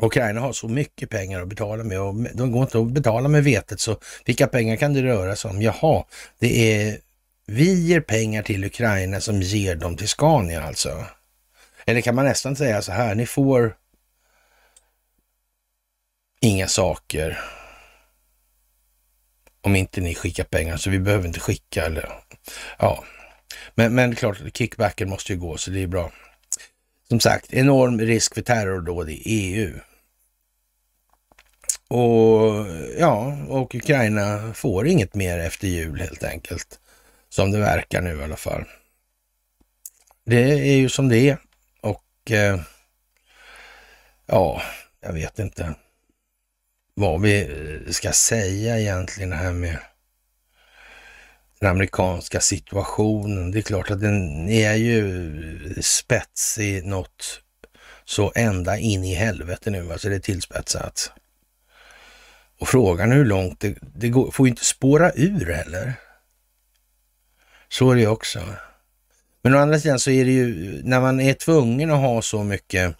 Ukraina har så mycket pengar att betala med och de går inte att betala med vetet, så vilka pengar kan det röra sig om? Jaha, det är vi ger pengar till Ukraina som ger dem till Scania alltså. Eller kan man nästan säga så här, ni får inga saker om inte ni skickar pengar, så vi behöver inte skicka eller ja. Men, men klart, kickbacken måste ju gå, så det är bra. Som sagt, enorm risk för terrordåd i EU. Och ja, och Ukraina får inget mer efter jul helt enkelt. Som det verkar nu i alla fall. Det är ju som det är och eh, ja, jag vet inte vad vi eh, ska säga egentligen det här med den amerikanska situationen. Det är klart att den är ju spetsig något så ända in i helvete nu, alltså det är tillspetsat. Och frågan är hur långt det, det går, får ju inte spåra ur heller. Så är det ju också. Men å andra sidan så är det ju, när man är tvungen att ha så mycket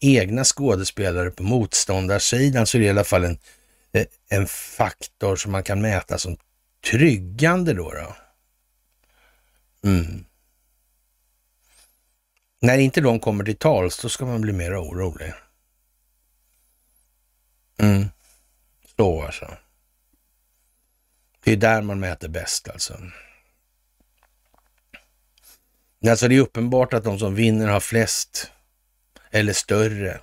egna skådespelare på motståndarsidan så är det i alla fall en, eh, en faktor som man kan mäta som tryggande då. då. Mm. När inte de kommer till tals, då ska man bli mer orolig. Mm. Så alltså. Det är där man mäter bäst alltså. Alltså det är uppenbart att de som vinner har flest eller större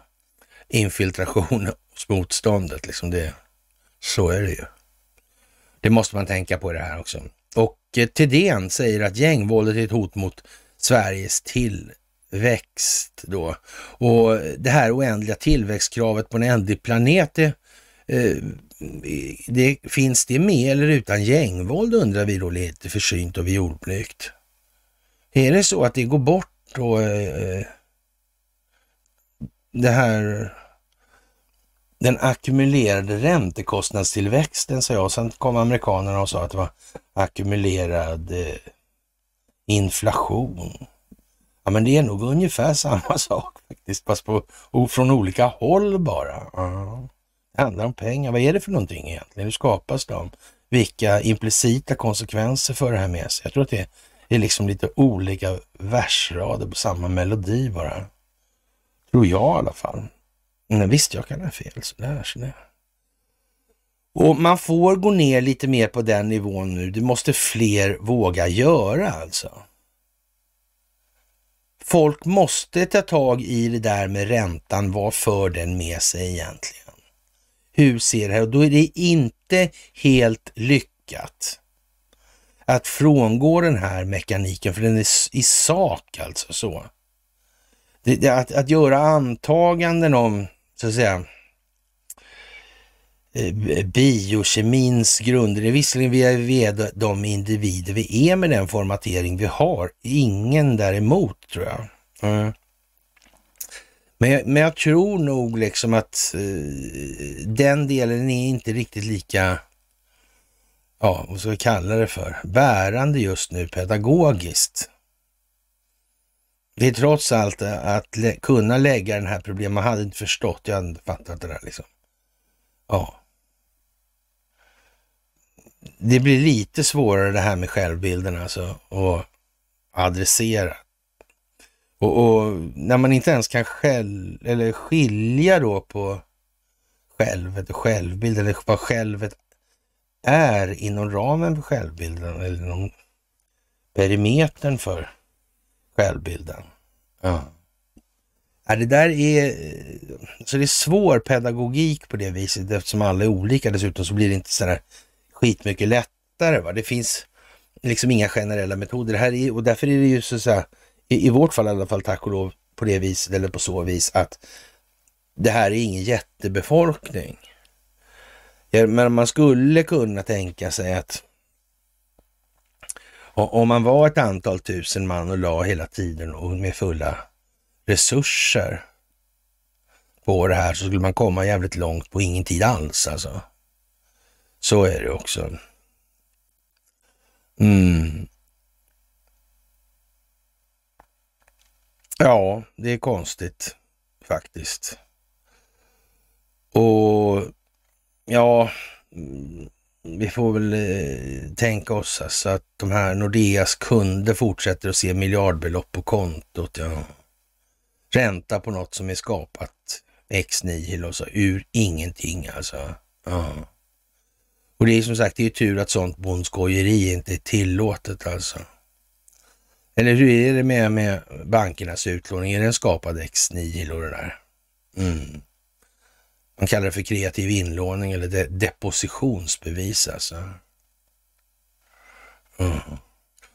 infiltration hos motståndet. Liksom det, så är det ju. Det måste man tänka på i det här också. Och eh, Thedéen säger att gängvåldet är ett hot mot Sveriges tillväxt då. Och det här oändliga tillväxtkravet på en ändlig planet, det, Eh, det, finns det med eller utan gängvåld undrar vi då lite försynt och jordblygt. Är det så att det går bort då eh, eh, det här den ackumulerade räntekostnadstillväxten, sa jag. Sen kom amerikanerna och sa att det var ackumulerad eh, inflation. Ja, men det är nog ungefär samma sak faktiskt, fast på, från olika håll bara. Uh -huh handlar om pengar. Vad är det för någonting egentligen? Hur skapas de? Vilka implicita konsekvenser för det här med sig? Jag tror att det är liksom lite olika versrader på samma melodi bara. Tror jag i alla fall. Men visst, jag kan ha fel. Sådär, sådär. Och man får gå ner lite mer på den nivån nu. Det måste fler våga göra alltså. Folk måste ta tag i det där med räntan. Vad för den med sig egentligen? Hur ser det här? Och då är det inte helt lyckat att frångå den här mekaniken, för den är i sak alltså så. Det, det, att, att göra antaganden om så att säga, eh, biokemins grunder. Det är visserligen vi är de individer vi är med den formatering vi har. Ingen däremot tror jag. Mm. Men, men jag tror nog liksom att eh, den delen är inte riktigt lika, ja, vad ska vi kalla det för, bärande just nu pedagogiskt. Det är trots allt eh, att lä kunna lägga den här problemet, man hade inte förstått, jag hade inte fattat det där liksom. Ja. Det blir lite svårare det här med självbilden alltså, och adressera. Och, och, när man inte ens kan själv, eller skilja då på självet och självbild, eller vad självet är inom ramen för självbilden, eller inom perimetern för självbilden. Ja. ja. Det där är, så det är svår pedagogik på det viset eftersom alla är olika. Dessutom så blir det inte sådär skitmycket lättare. Va? Det finns liksom inga generella metoder. Det här är, och därför är det ju så, att säga, i, i vårt fall i alla fall tack och lov på det viset eller på så vis att det här är ingen jättebefolkning. Ja, men man skulle kunna tänka sig att om man var ett antal tusen man och la hela tiden och med fulla resurser på det här så skulle man komma jävligt långt på ingen tid alls alltså. Så är det också. Mm. Ja, det är konstigt faktiskt. Och ja, mm, vi får väl eh, tänka oss alltså att de här Nordeas kunder fortsätter att se miljardbelopp på kontot. Ja. Ränta på något som är skapat ex nihilo, så ur ingenting alltså. Ja. Och det är som sagt, det är tur att sånt bondskojeri inte är tillåtet alltså. Eller hur är det med, med bankernas utlåning? Är den skapad ex nihilo det där? Mm. Man kallar det för kreativ inlåning eller de depositionsbevis alltså. Mm.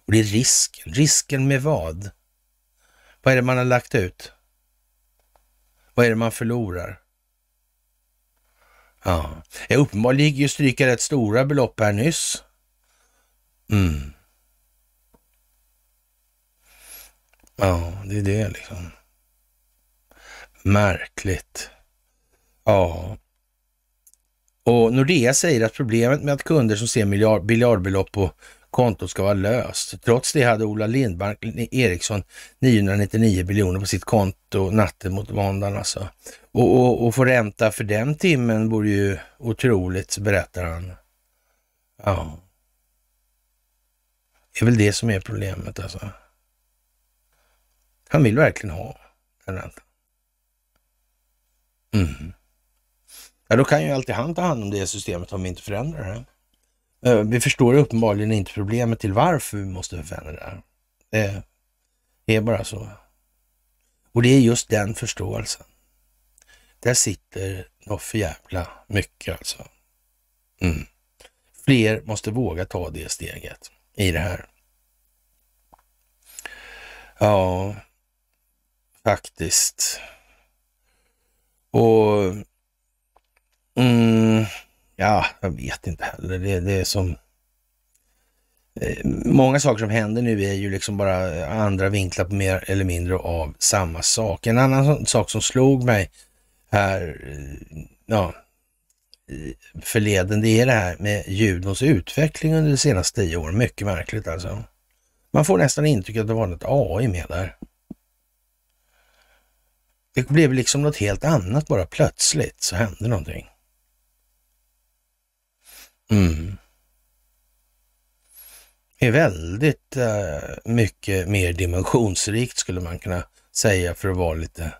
Och det är risken. Risken med vad? Vad är det man har lagt ut? Vad är det man förlorar? Ja, uppenbarligen gick ju stryka rätt stora belopp här nyss. Mm. Ja, det är det liksom. Märkligt. Ja. Och Nordea säger att problemet med att kunder som ser miljard, miljardbelopp på kontot ska vara löst. Trots det hade Ola Lindmark Eriksson 999 miljoner på sitt konto natten mot måndagen alltså. Och, och, och få ränta för den timmen vore ju otroligt, berättar han. Ja. Det är väl det som är problemet alltså. Han vill verkligen ha en ränta. Mm. Ja, då kan ju alltid han ta hand om det systemet om vi inte förändrar det. Eh, vi förstår uppenbarligen inte problemet till varför vi måste förändra det. Det är bara så. Och det är just den förståelsen. Där sitter något för jävla mycket alltså. Mm. Fler måste våga ta det steget i det här. Ja, faktiskt. Och mm, ja, jag vet inte heller. Det, det är som eh, Många saker som händer nu är ju liksom bara andra vinklar på mer eller mindre av samma sak. En annan sak som slog mig här, eh, ja, eh, förleden, det är det här med judons utveckling under de senaste tio åren. Mycket märkligt alltså. Man får nästan intrycket att det var något AI med där. Det blev liksom något helt annat bara plötsligt så hände någonting. Mm. Det är väldigt uh, mycket mer dimensionsrikt skulle man kunna säga för att vara lite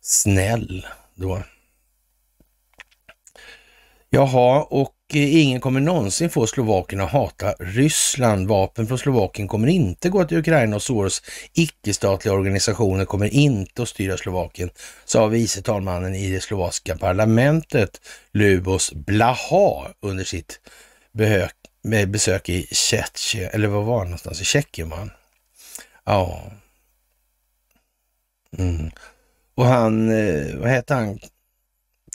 snäll då. Jaha, och Eh, ingen kommer någonsin få Slovakien att hata Ryssland. Vapen från Slovakien kommer inte gå till Ukraina och Soros icke-statliga organisationer kommer inte att styra Slovakien, sa vice talmannen i det slovakiska parlamentet Lubos Blaha under sitt besök i Tjetjen, eller vad var det någonstans? I Tjeckien man. Ja. Mm. Och han, eh, vad heter han?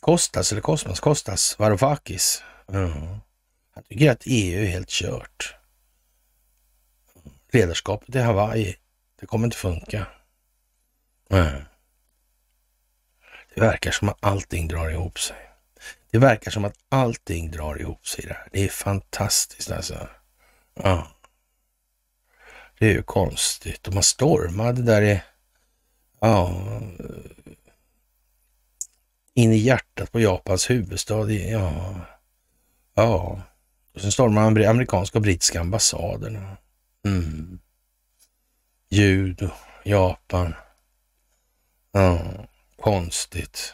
Kostas eller Kosmas, Kostas Varoufakis. Mm. Han tycker att EU är helt kört. Ledarskapet i Hawaii, det kommer inte funka. Mm. Det verkar som att allting drar ihop sig. Det verkar som att allting drar ihop sig där. Det är fantastiskt alltså. Ja. Det är ju konstigt. Och man stormade där i, ja, in i hjärtat på Japans huvudstad. Ja, ja. Och sen stormade man amerikanska och brittiska ambassaderna. Mm. Judo, Japan. Ja, konstigt.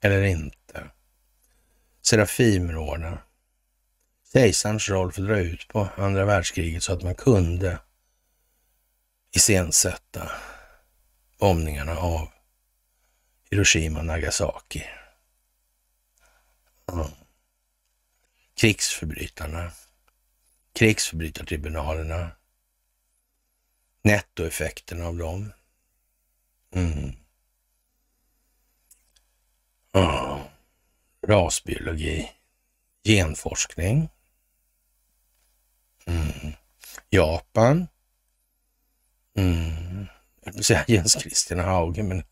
Eller inte. Serafimråden. Kejsarens roll för att dra ut på andra världskriget så att man kunde iscensätta bombningarna av Hiroshima och Nagasaki. Mm. Krigsförbrytarna, krigsförbrytartribunalerna, nettoeffekterna av dem. Mm. Mm. Rasbiologi, genforskning. Mm. Japan. Mm. Jag vill säga Jens Christian Hauge, men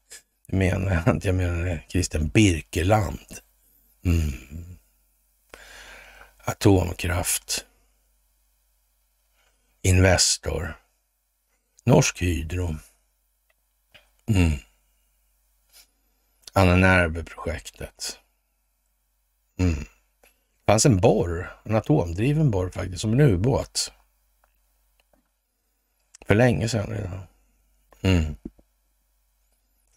det menar jag inte. Jag menar Christian Birkeland. Mm. Atomkraft. Investor. Norsk Hydro. Mm. Anna Närbe-projektet. Mm. Det fanns en borr, en atomdriven borr faktiskt, som en ubåt. För länge sedan redan. Mm.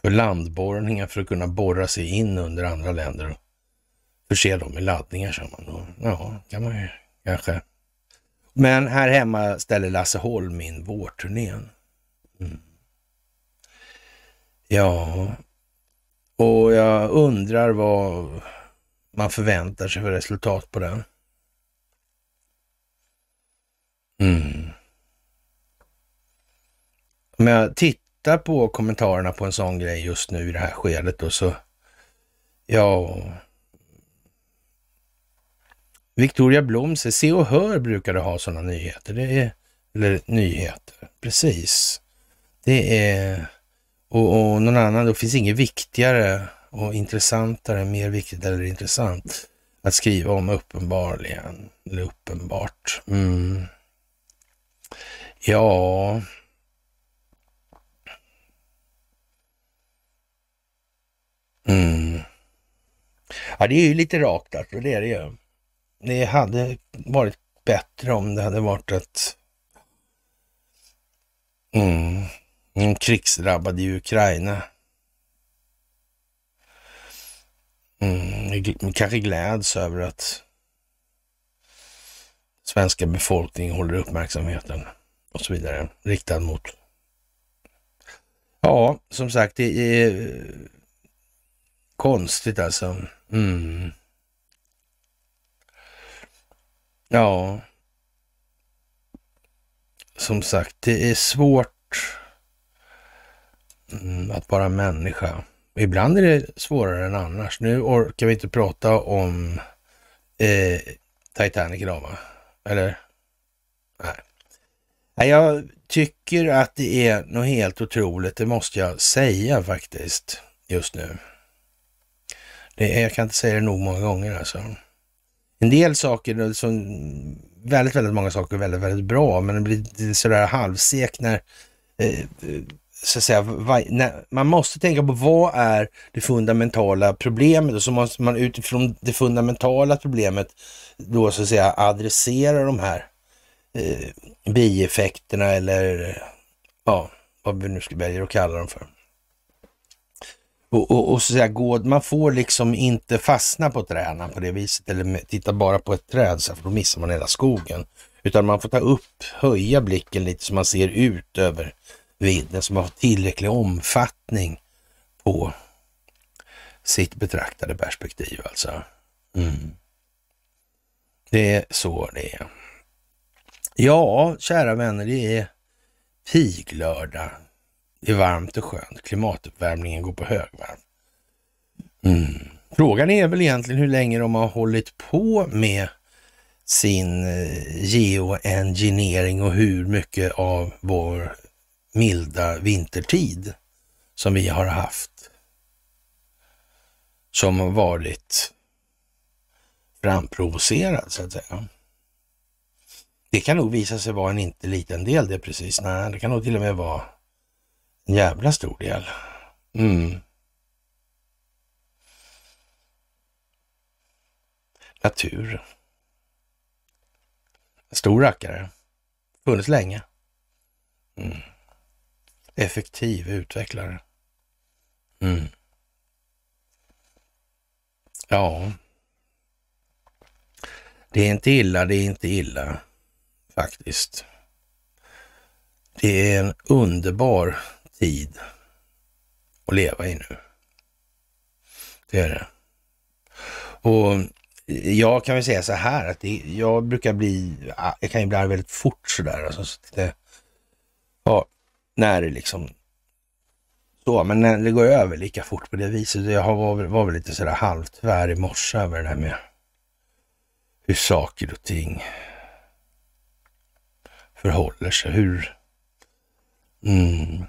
För landborrningar för att kunna borra sig in under andra länder och förse dem med laddningar, sa man då. Ja, kan man ju kanske. Men här hemma ställer Lasse Holm in vårturnén. Mm. Ja, och jag undrar vad man förväntar sig för resultat på den. Mm. Om jag tittar på kommentarerna på en sån grej just nu i det här skedet då så, ja. Victoria Blom säger, Se och Hör brukade ha sådana nyheter. Det är, eller nyheter, precis. Det är, och, och någon annan, det finns inget viktigare och intressantare, mer viktigt eller intressant att skriva om uppenbarligen, eller uppenbart. Mm. Ja, Mm. Ja, det är ju lite rakt alltså, det är det ju. Det hade varit bättre om det hade varit ett mm, en krigsdrabbad i Ukraina Mm, kanske gläds över att svenska befolkningen håller uppmärksamheten och så vidare riktad mot. Ja, som sagt, det är konstigt alltså. Mm. Ja. Som sagt, det är svårt mm, att vara människa. Ibland är det svårare än annars. Nu orkar vi inte prata om eh, Titanic idag va? Eller? Nej. Jag tycker att det är något helt otroligt, det måste jag säga faktiskt, just nu. Det är, jag kan inte säga det nog många gånger alltså. En del saker, som, väldigt, väldigt många saker är väldigt, väldigt bra, men det blir sådär halvsek när eh, så att säga, man måste tänka på vad är det fundamentala problemet och så måste man utifrån det fundamentala problemet då så att säga adressera de här eh, bieffekterna eller ja, vad vi nu ska välja att kalla dem för. Och, och, och så att säga, gå, man får liksom inte fastna på träden på det viset eller titta bara på ett träd så för då missar man hela skogen. Utan man får ta upp, höja blicken lite så man ser ut över vidden så man har tillräcklig omfattning på sitt betraktade perspektiv alltså. Mm. Det är så det är. Ja, kära vänner, det är piglördag. Det är varmt och skönt. Klimatuppvärmningen går på högvarv. Mm. Frågan är väl egentligen hur länge de har hållit på med sin eh, geoengineering och hur mycket av vår milda vintertid som vi har haft som har varit framprovocerad så att säga. Det kan nog visa sig vara en inte liten del det precis. Nej, det kan nog till och med vara en jävla stor del. Mm. Naturen. Stor rackare. Funnits länge. Mm. Effektiv utvecklare. Mm. Ja. Det är inte illa, det är inte illa faktiskt. Det är en underbar tid att leva i nu. Det är det. Och jag kan väl säga så här att det, jag brukar bli, jag kan ju bli väldigt fort sådär. Alltså, så det, ja, när det liksom så, men när det går över lika fort på det viset. Jag var, var väl lite sådär halvtvär i morse över det här med hur saker och ting förhåller sig. Hur... Mm.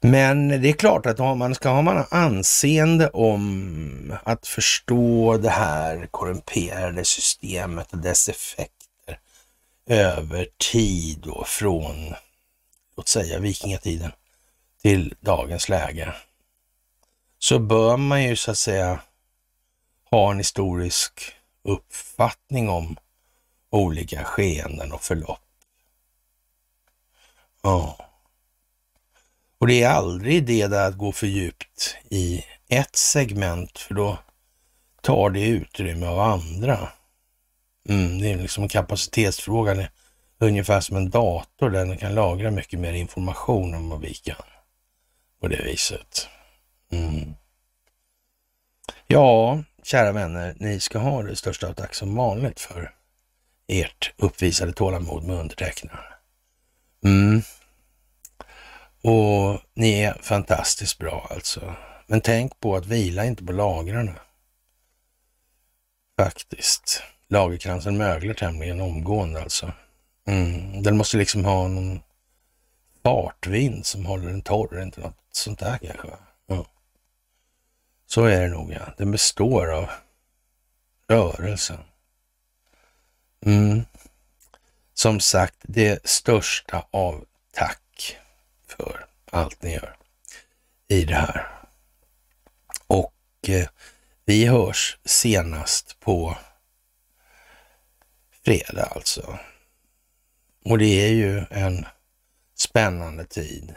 Men det är klart att om man ska ha man anseende om att förstå det här korrumperade systemet och dess effekter över tid och från, låt säga vikingatiden till dagens läge, så bör man ju så att säga ha en historisk uppfattning om olika skeenden och förlopp. Ja. Och det är aldrig det där att gå för djupt i ett segment, för då tar det utrymme av andra. Mm, det är liksom kapacitetsfrågan. ungefär som en dator där den kan lagra mycket mer information om vad vi kan. På det viset. Mm. Ja, kära vänner, ni ska ha det största av tack som vanligt för ert uppvisade tålamod med undertecknaren. Mm. Och ni är fantastiskt bra alltså. Men tänk på att vila inte på lagrarna. Faktiskt. Lagerkransen möglar tämligen omgående alltså. Mm. Den måste liksom ha någon fartvind som håller den torr, inte något sånt där kanske. Ja. Så är det nog ja. Den består av rörelsen. Mm. Som sagt, det största av tack för allt ni gör i det här. Och eh, vi hörs senast på fredag alltså. Och det är ju en spännande tid.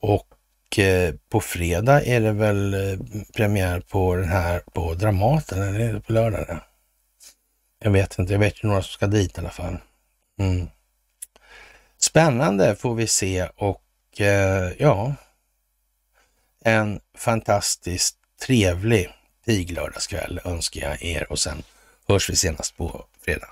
Och eh, på fredag är det väl eh, premiär på den här på Dramaten, eller är det på lördag? Jag vet inte, jag vet ju några som ska dit i alla fall. Mm. Spännande får vi se och eh, ja, en fantastiskt trevlig piglördagskväll önskar jag er och sen hörs vi senast på fredag.